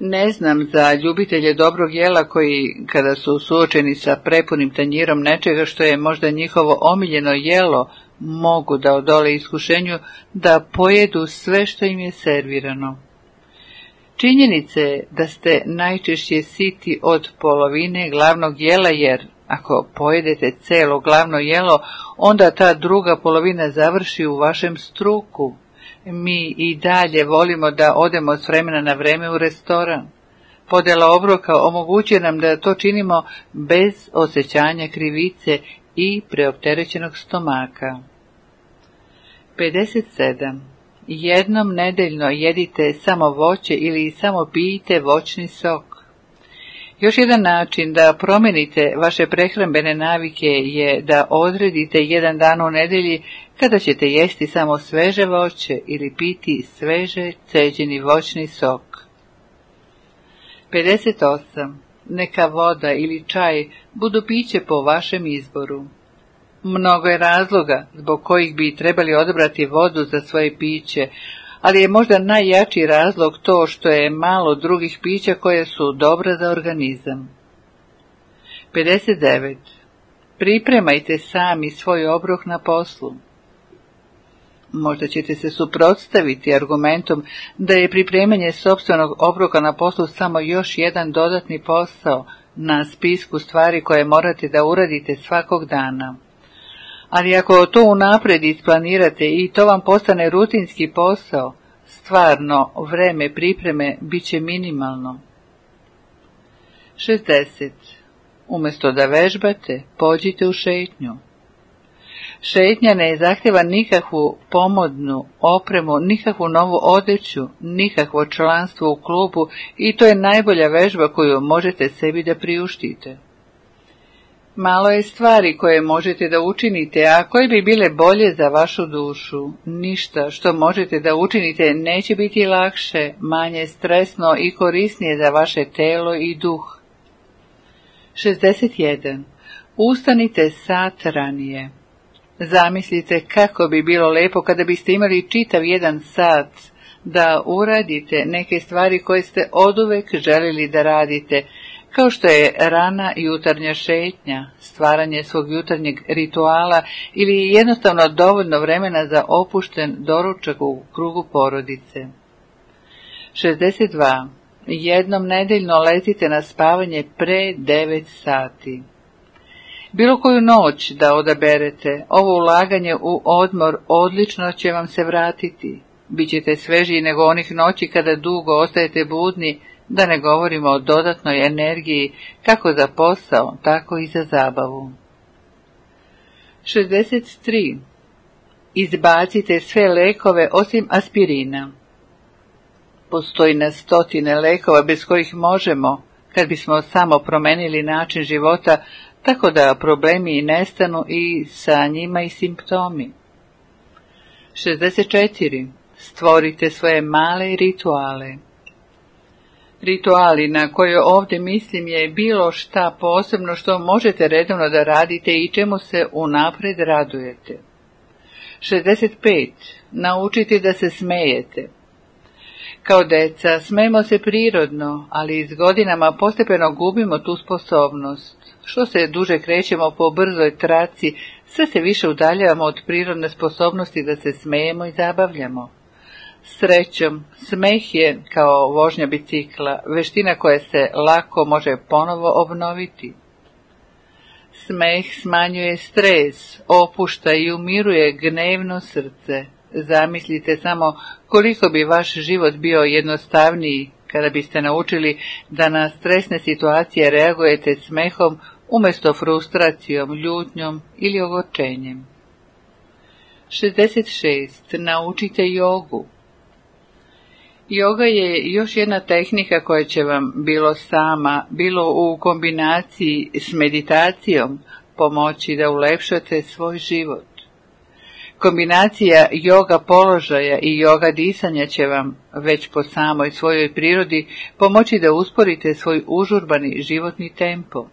Ne znam za ljubitelje dobrog jela koji, kada su suočeni sa prepunim tanjirom nečega što je možda njihovo omiljeno jelo, mogu da odole iskušenju da pojedu sve što im je servirano. Činjenice je da ste najčešće siti od polovine glavnog jela jer ako pojedete celo glavno jelo, onda ta druga polovina završi u vašem struku. Mi i dalje volimo da odemo s vremena na vreme u restoran. Podela obroka omogućuje nam da to činimo bez osjećanja krivice i preopterećenog stomaka. 57. Jednom nedeljno jedite samo voće ili samo pijte voćni sok. Još jedan način da promenite vaše prehrambene navike je da odredite jedan dan u nedelji kada ćete jesti samo sveže voće ili piti sveže ceđeni voćni sok. 58. Neka voda ili čaj budu piće po vašem izboru. Mnogo je razloga zbog kojih bi trebali odabrati vodu za svoje piće, ali je možda najjači razlog to što je malo drugih pića koje su dobra za organizam. 59. Pripremajte sami svoj obrok na poslu. Možda ćete se suprotstaviti argumentom da je pripremanje sobstvenog obroka na poslu samo još jedan dodatni posao na spisku stvari koje morate da uradite svakog dana. Ali ako to unaprijed isplanirate i to vam postane rutinski posao, stvarno vreme pripreme bit će minimalno. 60. Umjesto da vežbate, pođite u šetnju. Šetnja ne zahtjeva nikakvu pomodnu opremu, nikakvu novu odeću, nikakvo članstvo u klubu i to je najbolja vežba koju možete sebi da priuštite. Malo je stvari koje možete da učinite, a koje bi bile bolje za vašu dušu. Ništa što možete da učinite neće biti lakše, manje stresno i korisnije za vaše telo i duh. 61. Ustanite sat ranije. Zamislite kako bi bilo lepo kada biste imali čitav jedan sat da uradite neke stvari koje ste oduvek željeli da radite – kao što je rana jutarnja šetnja, stvaranje svog jutarnjeg rituala ili jednostavno dovoljno vremena za opušten doručak u krugu porodice. 62. Jednom nedeljno letite na spavanje pre 9 sati. Bilo koju noć da odaberete, ovo ulaganje u odmor odlično će vam se vratiti. Bićete svežiji nego onih noći kada dugo ostajete budni, da ne govorimo o dodatnoj energiji kako za posao, tako i za zabavu. 63. Izbacite sve lekove osim aspirina. Postoji na stotine lekova bez kojih možemo, kad bismo samo promenili način života, tako da problemi i nestanu i sa njima i simptomi. 64. Stvorite svoje male rituale rituali na koje ovdje mislim je bilo šta posebno što možete redovno da radite i čemu se unapred radujete. 65. Naučiti da se smejete. Kao deca smemo se prirodno, ali s godinama postepeno gubimo tu sposobnost. Što se duže krećemo po brzoj traci, sve se više udaljavamo od prirodne sposobnosti da se smejemo i zabavljamo. Srećom, smeh je, kao vožnja bicikla, veština koja se lako može ponovo obnoviti. Smeh smanjuje stres, opušta i umiruje gnevno srce. Zamislite samo koliko bi vaš život bio jednostavniji kada biste naučili da na stresne situacije reagujete smehom umjesto frustracijom, ljutnjom ili ogočenjem. 66. Naučite jogu. Joga je još jedna tehnika koja će vam bilo sama, bilo u kombinaciji s meditacijom pomoći da ulepšate svoj život. Kombinacija joga položaja i joga disanja će vam već po samoj svojoj prirodi pomoći da usporite svoj užurbani životni tempo.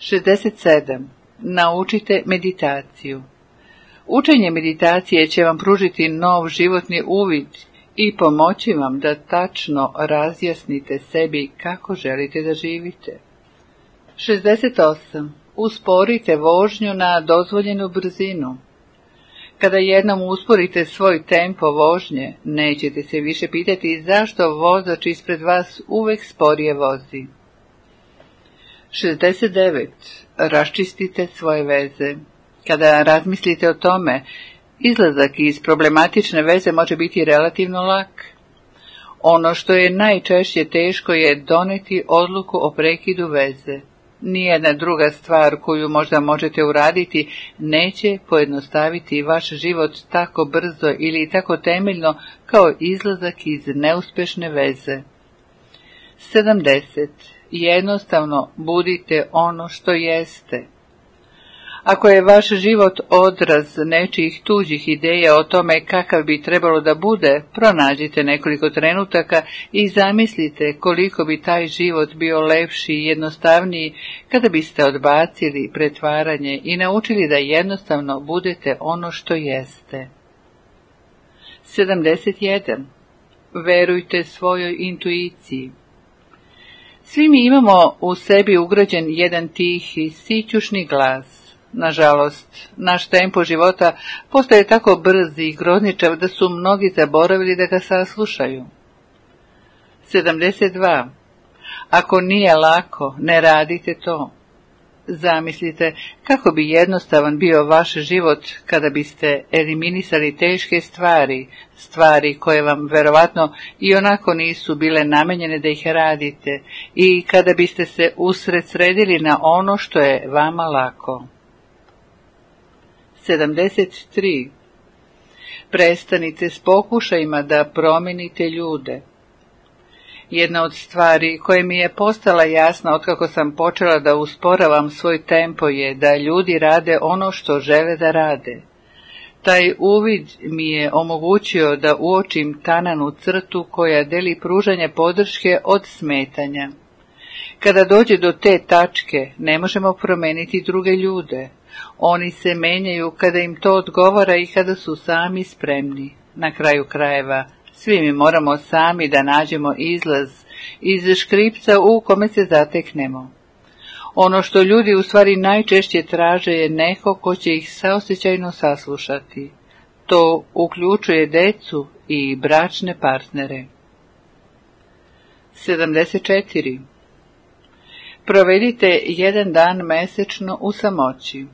67. Naučite meditaciju. Učenje meditacije će vam pružiti nov životni uvid i pomoći vam da tačno razjasnite sebi kako želite da živite. 68. Usporite vožnju na dozvoljenu brzinu. Kada jednom usporite svoj tempo vožnje, nećete se više pitati zašto vozač ispred vas uvek sporije vozi. 69. Raščistite svoje veze. Kada razmislite o tome Izlazak iz problematične veze može biti relativno lak. Ono što je najčešće teško je doneti odluku o prekidu veze. Nijedna druga stvar koju možda možete uraditi neće pojednostaviti vaš život tako brzo ili tako temeljno kao izlazak iz neuspešne veze. 70. Jednostavno budite ono što jeste. Ako je vaš život odraz nečijih tuđih ideja o tome kakav bi trebalo da bude, pronađite nekoliko trenutaka i zamislite koliko bi taj život bio lepši i jednostavniji kada biste odbacili pretvaranje i naučili da jednostavno budete ono što jeste. 71. Verujte svojoj intuiciji. Svi mi imamo u sebi ugrađen jedan tihi, sićušni glas Nažalost, naš tempo života postaje tako brzi i grozničav da su mnogi zaboravili da ga saslušaju. 72. Ako nije lako, ne radite to. Zamislite kako bi jednostavan bio vaš život kada biste eliminisali teške stvari, stvari koje vam verovatno i onako nisu bile namenjene da ih radite i kada biste se usred sredili na ono što je vama lako. 73. Prestanite s pokušajima da promenite ljude. Jedna od stvari koje mi je postala jasna otkako sam počela da usporavam svoj tempo je da ljudi rade ono što žele da rade. Taj uvid mi je omogućio da uočim tananu crtu koja deli pružanje podrške od smetanja. Kada dođe do te tačke, ne možemo promeniti druge ljude. Oni se menjaju kada im to odgovara i kada su sami spremni. Na kraju krajeva, svi mi moramo sami da nađemo izlaz iz škripca u kome se zateknemo. Ono što ljudi u stvari najčešće traže je neko ko će ih saosjećajno saslušati. To uključuje decu i bračne partnere. 74. Provedite jedan dan mesečno u samoći.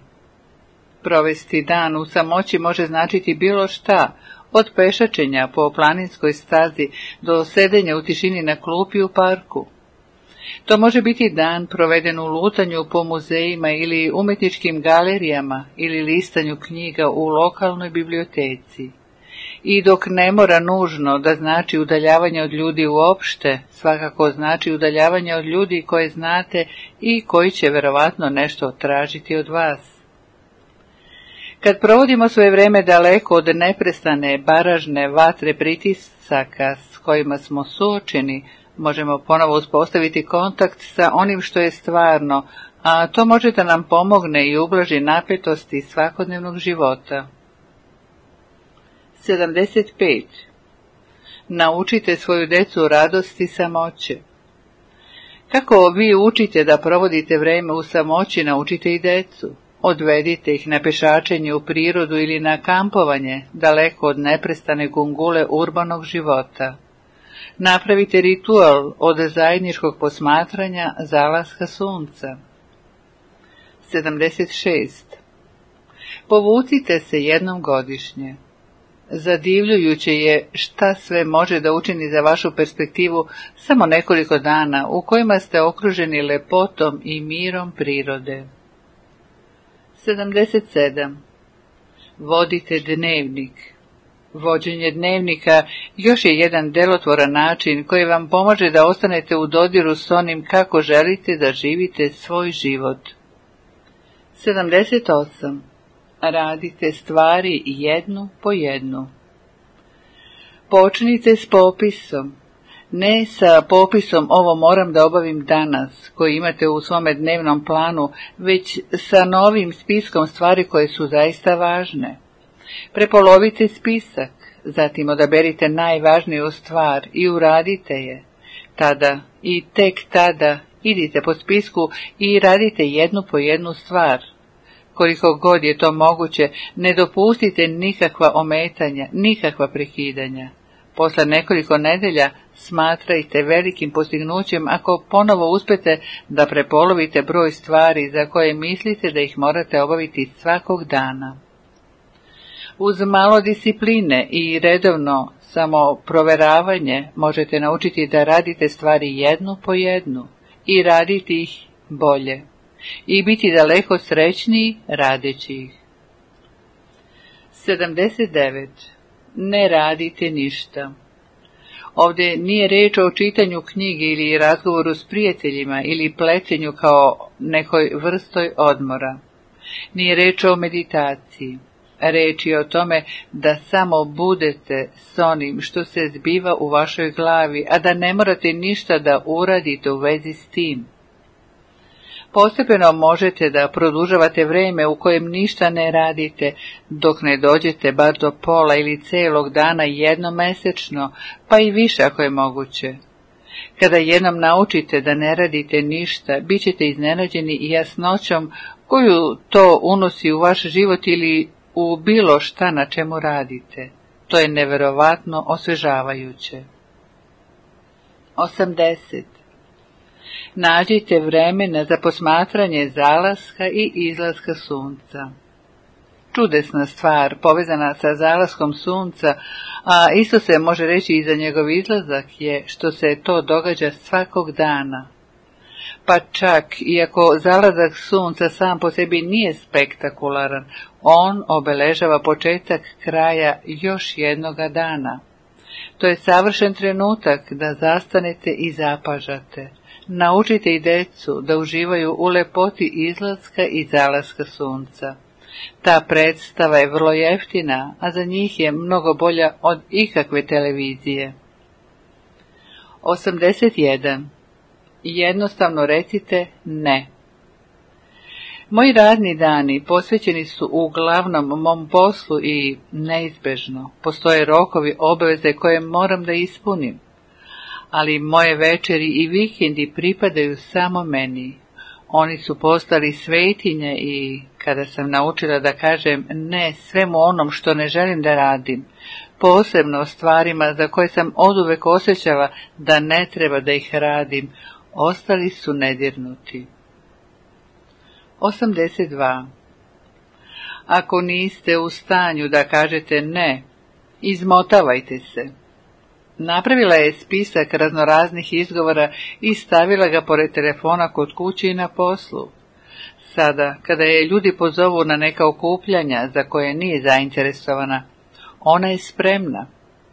Provesti dan u samoći može značiti bilo šta, od pešačenja po planinskoj stazi do sedenja u tišini na klupi u parku. To može biti dan proveden u lutanju po muzejima ili umetničkim galerijama ili listanju knjiga u lokalnoj biblioteci. I dok ne mora nužno da znači udaljavanje od ljudi uopšte, svakako znači udaljavanje od ljudi koje znate i koji će verovatno nešto tražiti od vas. Kad provodimo svoje vreme daleko od neprestane baražne vatre pritisaka s kojima smo suočeni, možemo ponovo uspostaviti kontakt sa onim što je stvarno, a to može da nam pomogne i ublaži napetosti svakodnevnog života. 75. Naučite svoju decu radosti samoće. Kako vi učite da provodite vreme u samoći, naučite i decu. Odvedite ih na pešačenje u prirodu ili na kampovanje, daleko od neprestane gungule urbanog života. Napravite ritual od zajedničkog posmatranja zalaska sunca. 76. Povucite se jednom godišnje. Zadivljujuće je šta sve može da učini za vašu perspektivu samo nekoliko dana u kojima ste okruženi lepotom i mirom prirode. 77. Vodite dnevnik. Vođenje dnevnika još je jedan delotvoran način koji vam pomaže da ostanete u dodiru s onim kako želite da živite svoj život. 78. Radite stvari jednu po jednu. Počnite s popisom. Ne sa popisom ovo moram da obavim danas, koji imate u svome dnevnom planu, već sa novim spiskom stvari koje su zaista važne. Prepolovite spisak, zatim odaberite najvažniju stvar i uradite je. Tada i tek tada idite po spisku i radite jednu po jednu stvar. Koliko god je to moguće, ne dopustite nikakva ometanja, nikakva prekidanja posle nekoliko nedelja smatrajte velikim postignućem ako ponovo uspete da prepolovite broj stvari za koje mislite da ih morate obaviti svakog dana. Uz malo discipline i redovno samo proveravanje možete naučiti da radite stvari jednu po jednu i raditi ih bolje i biti daleko srećniji radeći ih. 79 ne radite ništa. Ovdje nije riječ o čitanju knjige ili razgovoru s prijateljima ili pletenju kao nekoj vrstoj odmora. Nije riječ o meditaciji. Reč je o tome da samo budete s onim što se zbiva u vašoj glavi, a da ne morate ništa da uradite u vezi s tim. Postepeno možete da produžavate vrijeme u kojem ništa ne radite, dok ne dođete bar do pola ili celog dana jednomesečno, pa i više ako je moguće. Kada jednom naučite da ne radite ništa, bit ćete iznenađeni jasnoćom koju to unosi u vaš život ili u bilo šta na čemu radite. To je neverovatno osvežavajuće. 80 nađite vremena za posmatranje zalaska i izlaska sunca. Čudesna stvar povezana sa zalaskom sunca, a isto se može reći i za njegov izlazak je što se to događa svakog dana. Pa čak, iako zalazak sunca sam po sebi nije spektakularan, on obeležava početak kraja još jednoga dana. To je savršen trenutak da zastanete i zapažate naučite i decu da uživaju u lepoti izlaska i zalaska sunca. Ta predstava je vrlo jeftina, a za njih je mnogo bolja od ikakve televizije. 81. Jednostavno recite ne. Moji radni dani posvećeni su uglavnom mom poslu i neizbežno. Postoje rokovi obveze koje moram da ispunim ali moje večeri i vikendi pripadaju samo meni. Oni su postali svetinje i kada sam naučila da kažem ne svemu onom što ne želim da radim, posebno stvarima za koje sam oduvek osjećala da ne treba da ih radim, ostali su nedirnuti. 82. Ako niste u stanju da kažete ne, izmotavajte se. Napravila je spisak raznoraznih izgovora i stavila ga pored telefona kod kuće i na poslu. Sada, kada je ljudi pozovu na neka okupljanja za koje nije zainteresovana, ona je spremna.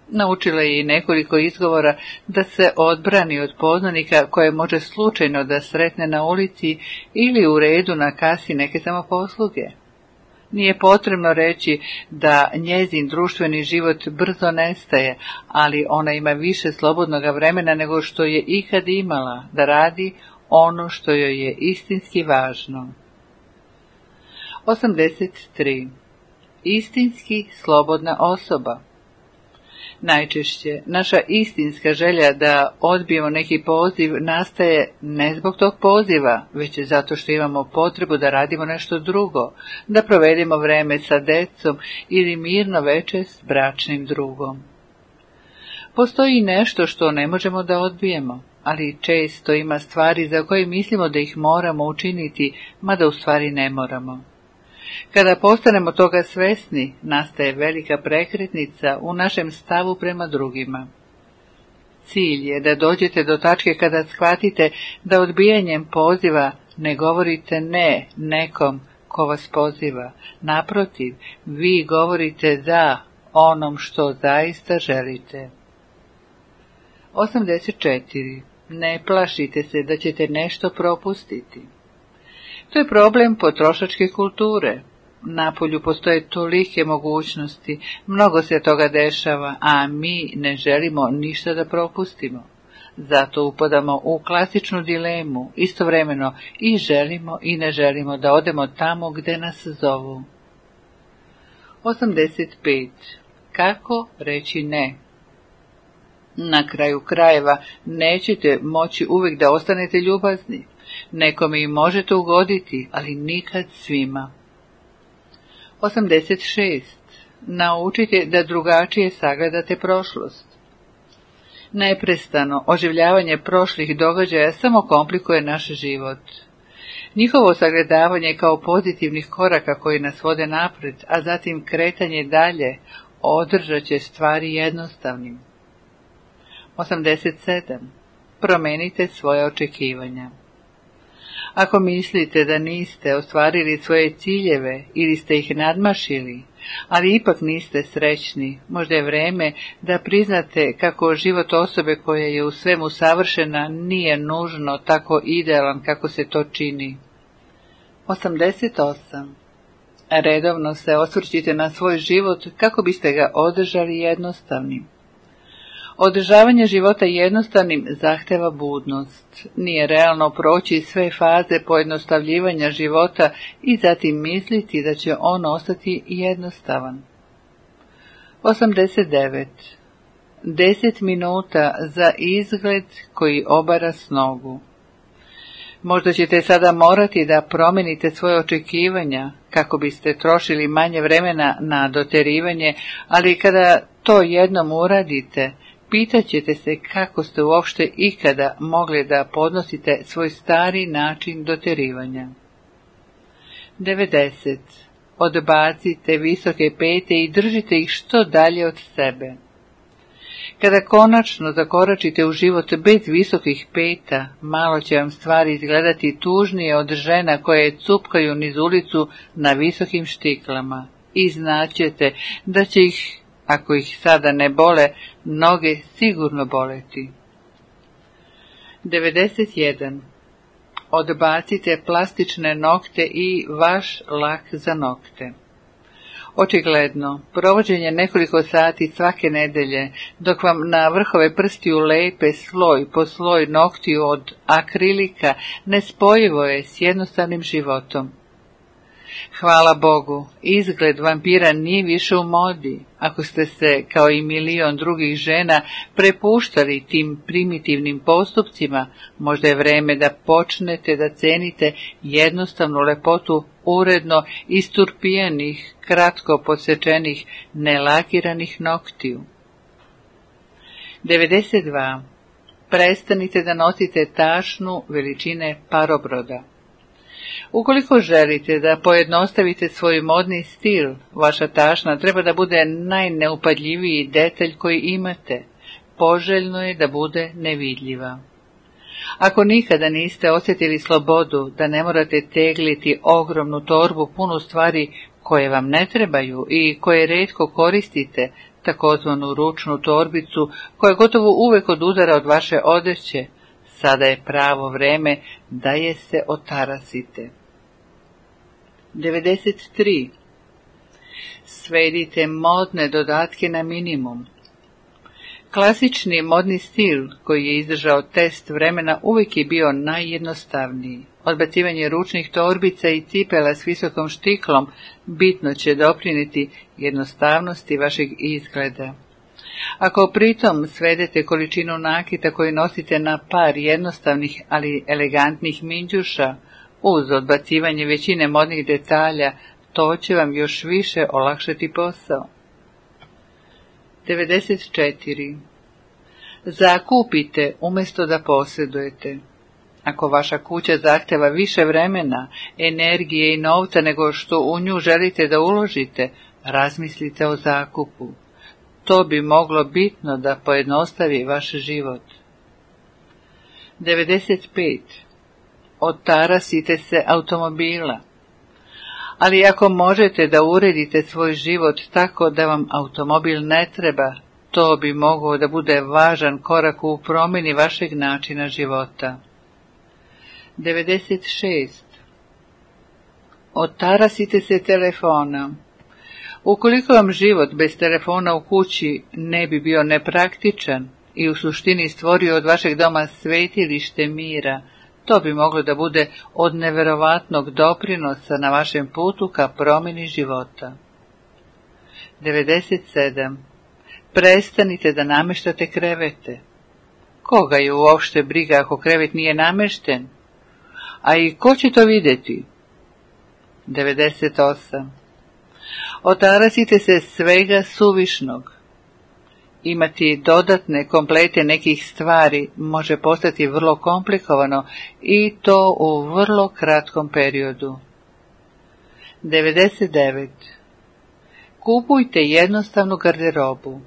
Naučila je i nekoliko izgovora da se odbrani od poznanika koje može slučajno da sretne na ulici ili u redu na kasi neke samoposluge. Nije potrebno reći da njezin društveni život brzo nestaje, ali ona ima više slobodnog vremena nego što je ikad imala, da radi ono što joj je istinski važno. 83. Istinski slobodna osoba Najčešće, naša istinska želja da odbijemo neki poziv nastaje ne zbog tog poziva, već je zato što imamo potrebu da radimo nešto drugo, da provedimo vreme sa decom ili mirno veče s bračnim drugom. Postoji nešto što ne možemo da odbijemo, ali često ima stvari za koje mislimo da ih moramo učiniti, mada u stvari ne moramo. Kada postanemo toga svesni, nastaje velika prekretnica u našem stavu prema drugima. Cilj je da dođete do tačke kada shvatite da odbijanjem poziva ne govorite ne nekom ko vas poziva. Naprotiv, vi govorite da onom što zaista želite. 84. Ne plašite se da ćete nešto propustiti. To je problem potrošačke kulture. Na polju postoje tolike mogućnosti, mnogo se toga dešava, a mi ne želimo ništa da propustimo. Zato upadamo u klasičnu dilemu, istovremeno i želimo i ne želimo da odemo tamo gde nas zovu. 85. Kako reći ne? Na kraju krajeva nećete moći uvijek da ostanete ljubazni. Nekome i možete ugoditi, ali nikad svima. 86. Naučite da drugačije sagledate prošlost. Neprestano oživljavanje prošlih događaja samo komplikuje naš život. Njihovo sagledavanje kao pozitivnih koraka koji nas vode napred, a zatim kretanje dalje, održat će stvari jednostavnim. 87. Promenite svoje očekivanja. Ako mislite da niste ostvarili svoje ciljeve ili ste ih nadmašili, ali ipak niste srećni, možda je vreme da priznate kako život osobe koja je u svemu savršena nije nužno tako idealan kako se to čini. 88. Redovno se osvrćite na svoj život kako biste ga održali jednostavnim. Održavanje života jednostavnim zahteva budnost. Nije realno proći sve faze pojednostavljivanja života i zatim misliti da će on ostati jednostavan. 89. Deset minuta za izgled koji obara snogu Možda ćete sada morati da promenite svoje očekivanja kako biste trošili manje vremena na doterivanje, ali kada to jednom uradite – Pitat ćete se kako ste uopšte ikada mogli da podnosite svoj stari način doterivanja. 90. Odbacite visoke pete i držite ih što dalje od sebe. Kada konačno zakoračite u život bez visokih peta, malo će vam stvari izgledati tužnije od žena koje cupkaju niz ulicu na visokim štiklama. I znaćete da će ih ako ih sada ne bole, noge sigurno boleti. 91. Odbacite plastične nokte i vaš lak za nokte. Očigledno, provođenje nekoliko sati svake nedelje, dok vam na vrhove prstiju lepe sloj po sloj noktiju od akrilika, nespojivo je s jednostavnim životom. Hvala Bogu, izgled vampira nije više u modi. Ako ste se, kao i milion drugih žena, prepuštali tim primitivnim postupcima, možda je vreme da počnete da cenite jednostavnu lepotu uredno isturpijenih, kratko podsečenih, nelakiranih noktiju. 92. Prestanite da nosite tašnu veličine parobroda. Ukoliko želite da pojednostavite svoj modni stil, vaša tašna treba da bude najneupadljiviji detalj koji imate. Poželjno je da bude nevidljiva. Ako nikada niste osjetili slobodu da ne morate tegliti ogromnu torbu punu stvari koje vam ne trebaju i koje redko koristite, takozvanu ručnu torbicu koja gotovo uvek odudara od vaše odeće, Sada je pravo vreme da je se otarasite. 93. Svedite modne dodatke na minimum. Klasični modni stil koji je izdržao test vremena uvijek je bio najjednostavniji. Odbacivanje ručnih torbica i cipela s visokom štiklom bitno će doprinijeti jednostavnosti vašeg izgleda. Ako pritom svedete količinu nakita koju nosite na par jednostavnih, ali elegantnih minđuša, uz odbacivanje većine modnih detalja, to će vam još više olakšati posao. 94. Zakupite umjesto da posjedujete. Ako vaša kuća zahteva više vremena, energije i novca nego što u nju želite da uložite, razmislite o zakupu. To bi moglo bitno da pojednostavi vaš život. 95. Otarasite se automobila. Ali ako možete da uredite svoj život tako da vam automobil ne treba, to bi moglo da bude važan korak u promjeni vašeg načina života. 96. Otarasite se telefona. Ukoliko vam život bez telefona u kući ne bi bio nepraktičan i u suštini stvorio od vašeg doma svetilište mira, to bi moglo da bude od neverovatnog doprinosa na vašem putu ka promjeni života. 97. Prestanite da nameštate krevete. Koga je uopšte briga ako krevet nije namešten? A i ko će to vidjeti? 98 otarasite se svega suvišnog. Imati dodatne komplete nekih stvari može postati vrlo komplikovano i to u vrlo kratkom periodu. 99. Kupujte jednostavnu garderobu.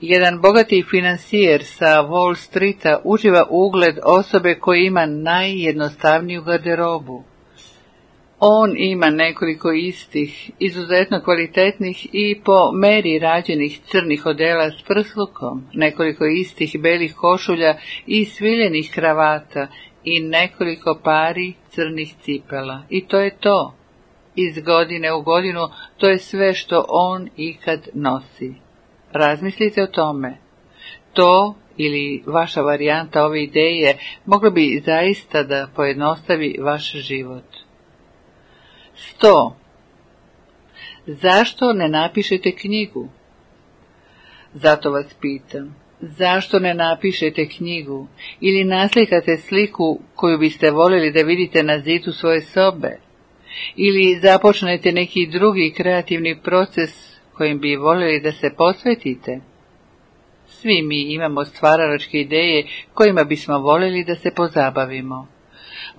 Jedan bogati financijer sa Wall Streeta uživa ugled osobe koji ima najjednostavniju garderobu on ima nekoliko istih, izuzetno kvalitetnih i po meri rađenih crnih odela s prslukom, nekoliko istih belih košulja i sviljenih kravata i nekoliko pari crnih cipela. I to je to. Iz godine u godinu to je sve što on ikad nosi. Razmislite o tome. To ili vaša varijanta ove ideje moglo bi zaista da pojednostavi vaš život. Sto. Zašto ne napišete knjigu? Zato vas pitam, zašto ne napišete knjigu ili naslikate sliku koju biste voljeli da vidite na zidu svoje sobe? Ili započnete neki drugi kreativni proces kojim bi voljeli da se posvetite? Svi mi imamo stvaralačke ideje kojima bismo voljeli da se pozabavimo.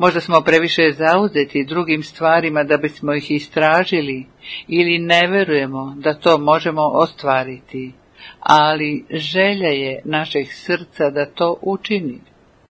Možda smo previše zauzeti drugim stvarima da bismo ih istražili ili ne vjerujemo da to možemo ostvariti, ali želja je našeg srca da to učini.